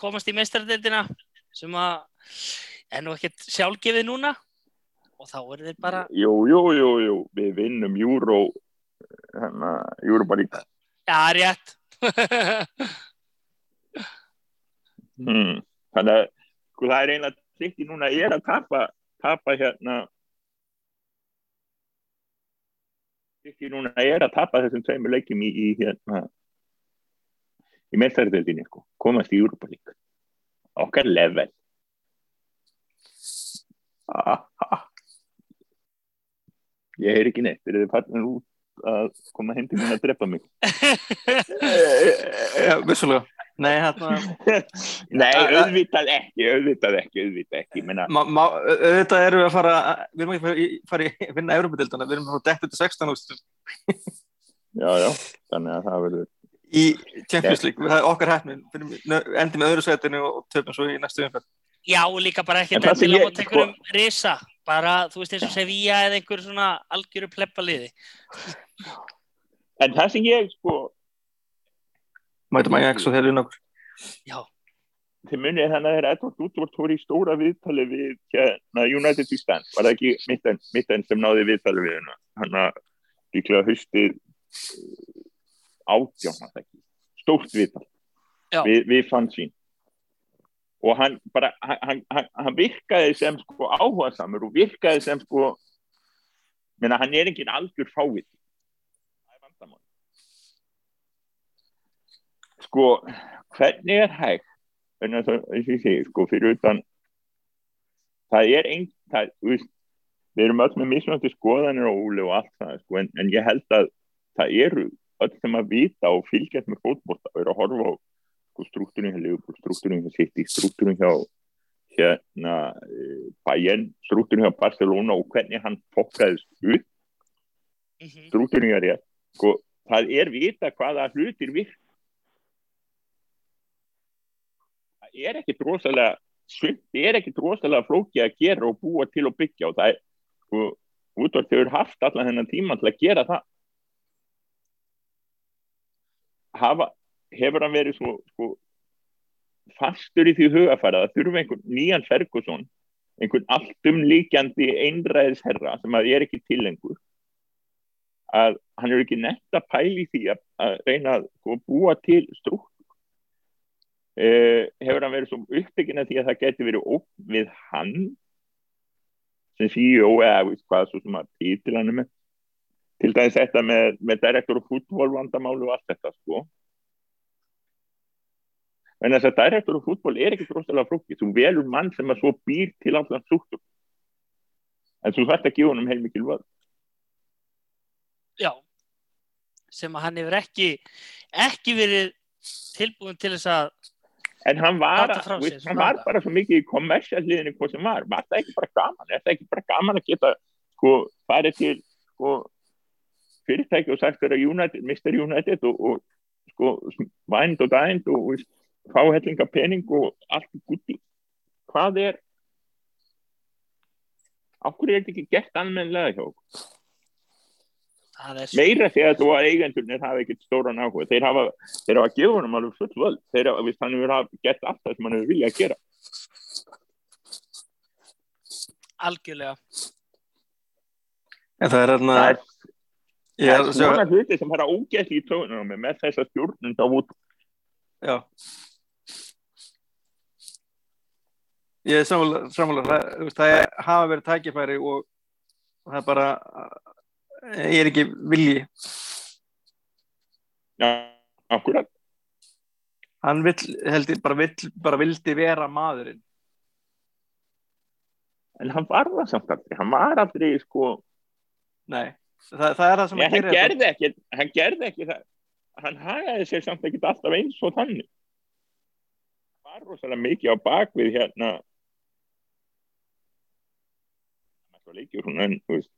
komast í meistardildina sem að er nú ekkert sjálfgefið núna og þá er þeir bara Jú, jú, jú, jú, við vinnum Júró hérna, Júró bara í Já, rétt. Hmm. þannig að sko það er einlega trikki núna ég er að tapa, tapa hérna trikki núna ég er að tapa þessum tveimur leikjum í, í hérna í meðferðildinni sko, komast í Júrupa líka okkar level. Ah, ah. Ég heyr ekki neitt. Er þið farnir út að koma hindi mín að drepa mig. Já, vissulega. Nei, hérna Nei, auðvitað ekki, auðvitað ekki, auðvitað ekki. Menna... Auðvitað erum við að fara við erum ekki að fara í vinna Európa-dildana við erum að fara dætt til 16 úr Já, já, þannig að það verður Í Champions League, okkar hættin endur með öðru setinu og töfum svo í næstu umfæð Já, líka bara ekki endilega á teikurum risa bara, þú veist eins og Sevilla eða einhver svona algjöru pleppaliði. En það sem ég sko Mæta maður ekki svo þegar við nokkur Já. Þið munið þannig að það er Edvard Útvort fór í stóra viðtali við hérna, United í stand, var það ekki mittan, mittan sem náði viðtali við hennar hann að líklega haustið átjána stórt viðtal. Við, við fann sín og hann bara hann, hann, hann virkaði sem sko áhuga samur og virkaði sem sko menna hann er engin algjör vandamál. Sko hvernig er hægt en þess að ég sko fyrir utan það er einn það, við, við erum öll með mismunandi skoðanir og úli og allt það sko en, en ég held að það eru öll sem að vita og fylgjast með fótbólta og eru að horfa á sko, struktúrin hjá Liverpool, struktúrin hjá City struktúrin hjá hérna Bayern, struktúrin hjá Barcelona og hvernig hann fokkaðist upp. Mm -hmm. struktúrin hjá rétt sko, það er vita hvaða hlutir virk það er ekkit rosalega það er ekkit rosalega flóki að gera og búa til og byggja og það er sko, út af því að þau eru haft allan þennan tíma til að gera það. Hafa, hefur hann verið svo sko, fastur í því hugafæra það þurfa einhvern nýjan Ferguson einhvern alltum líkjandi einræðisherra sem að er ekki tilengur að hann er ekki netta pæli því að, að reyna að sko, búa til strúkt eh, hefur hann verið svo uppbyggina því að það geti verið óp við hann sem CEO eða hvað svo sem að títil hann er til dæmis þetta með, með direktor og fútból vandamálu og allt þetta sko en þess að direktor og fútból er ekki drosalega flókið, þú velur mann sem að svo býr til allan súttum en þú þarft að gefa hann um heilmikil völd Já. Sem að hann hefur ekki ekki verið tilbúin til þess að en hann var, sér, hann var bara svo mikið í kommersialliðinu hvað sem var, var það ekki bara gaman? Er það ekki bara gaman að geta sko farið til sko fyrirtæki og sagt vera United, Mr. United og, og sko vænd og dænd og, og fá hellinga pening og allt gutti hvað er áhverju er þetta ekki gert almenlega hjá okkur? Það er svo meira því að þú að eigendurnir hafa ekkert stóran áhuga. Þeir hafa, þeir hafa gefið honum alveg full völd. Þeir hafa, viðst, hann hefur hafa gett allt það sem hann hefur viljað gera. Algjörlega. En það er hérna, það er, ég það er er að svona hluti sem fara ógætli í tónum með, með þessa stjórnum þá út já. Ég er sammála, það, það er, hafa verið tækifæri og það er bara, ég er ekki vilji. já, akkurat Hann vill, held ég, bara, vill, bara vildi vera maðurinn. en hann var það samt aldrei, hann var aldrei sko, Nei, það, það er það sem ja, hann hann gerir. þetta. gerði ekki hann gerði ekki það hann hagaði sér samt ekki alltaf eins og þannig var rosalega mikið á bakvið hérna var leikjur hún en þú veist.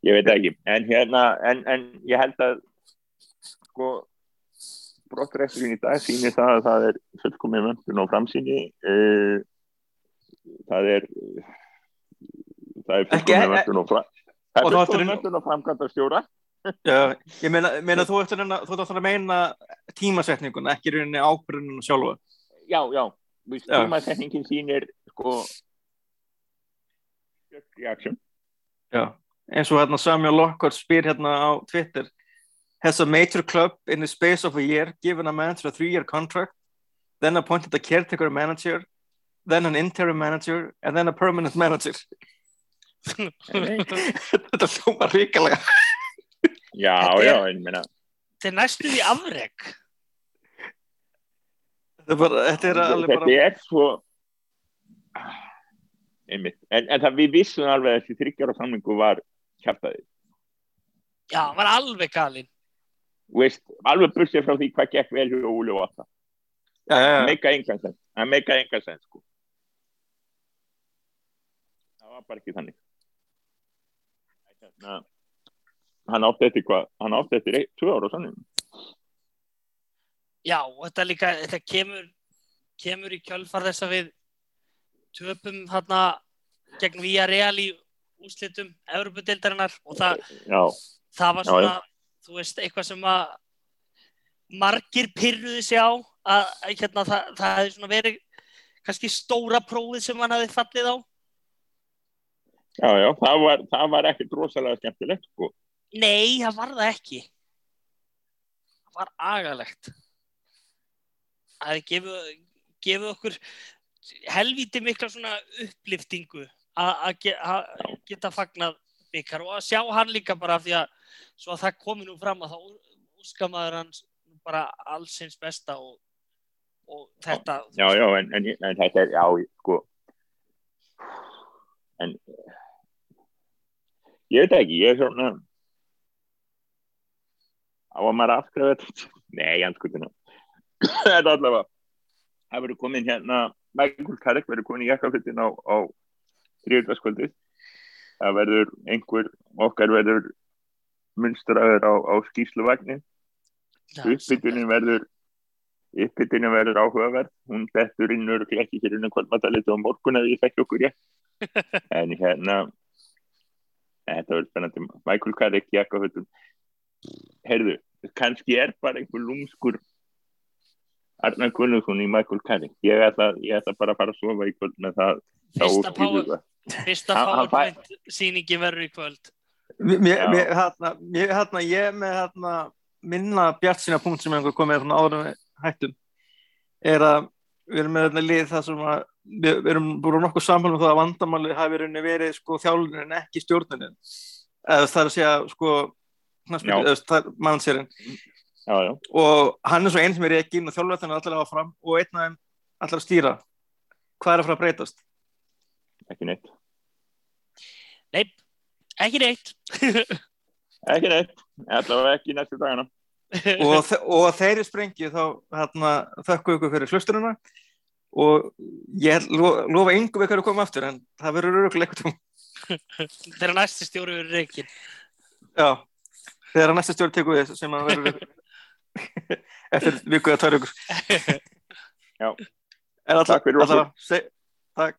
Ég veit ekki en hérna, en, en ég held að sko brottrækturinn í dag sýnir það að það er fullkomið möndun og framsýni uh, það er það er fullkomið möndun og fram það er fullkomið möndun og framkvæmda stjóra Já, ég meina, meina þú þú ættir að meina tímasetningun, ekki í rauninni ábyrðunum sjálfa. já, já, Já. tímasetningin sýnir sko reaction Já, eins og hérna Samuel Lockhart spyr hérna á Twitter Has a major club in the space of a year given a manager a three-year contract then appointed a caretaker manager then an interim manager and then a permanent manager Þetta hljómar ríkalega já, Þetta er- já, en meina. Þetta er næstu því afreg Þetta er, bara, þetta er alveg þetta bara er svo einmitt, en, en það við vissum alveg að þessi þryggjar á samlingu var kjartaði, já, hann var alveg galinn. Veist, alveg bursið frá því hvað gekk vel hjá Óli og alltaf já, já, það já. meika engan sens það meika engan sens sko. Það var bara ekki þannig. Hérna, hann átti eftir hvað? Hann átti eftir ein, tvö ára sannig já, og þetta líka, þetta kemur kemur í kjölfar þess að við töpum hérna gegn Villarreal í úslitum Evropadeildarinnar og það, já, það var Já, svona þú veist, eitthvað sem að margir pyrruði sig á að, að hérna, það, það hefði svona verið kannski stóra prófið sem hann hefði fallið á. Já, já, það var, það var ekkert rosalega skemmtilegt sko Nei, það var það ekki. Það var agalegt. Það hefði gefið, gefið okkur helvíti mikla svona uppliftingu að að ge, að geta fagnað byggar og að sjá hann líka bara því að svo að það komi nú fram að þá úskamaður hans bara allsins besta og, og þetta já, já, en, en, en þetta er, já, sko en ég veit ekki, ég er svona á að maður afskræða þetta? Nei, anskutina þetta allavega það verður komin hérna Michael Carrick verður komin í jakkaflutin á, á þriðutaskvöldið það verður einhver okkar verður munstraður á, á skýrsluvagnir uppbytunin verður uppbytunin verður áhugaverð. Hún dettur inn og ekki fyrir inn hvort maður talið á morgun ef ég þekki okkur ég en hérna þetta verður spennandi. Michael Carrick jakkaflutin heyrðu, kannski er bara einhver lúmskur Arnar Gunnlaugsson í Michael Carrick ég ætla, ég ætla bara að fara að sofa í kvöld með það. Þá Fyrsta, power, fyrsta PowerPoint sýningi verður í kvöld. Mér, mér, hérna, mér, hérna, ég með hérna, minna bjart sína punkt sem einhver komið hérna áður við hættum. Er að við erum með þetta lið það sem að við, erum búin nokkuð samfélag um það að vandamáli hafi verið sko þjálfunin en ekki stjórnunin. Eða það er að segja sko Já, og hann er svo einn sem er ekki og þjálfur þannig allir að hafa fram og einn af þeim allir að stýra. Hvað er að fara að breytast? ekki neitt. Nei, ekki neitt. ekki neitt, allavega ekki næstu dagana. Og, þe- og þeirri sprengju þá hérna, þökkum við ykkur fyrir hlusturina og ég lo, lofa yngum ykkur að koma aftur en það verður öruglega eitthvað. Þegar næsti stjóri verður reygin. já, þegar að næsta stjórn tekur við sem að verður eftir viku eða tvær ykkur Já. Takk fyrir okkur. takk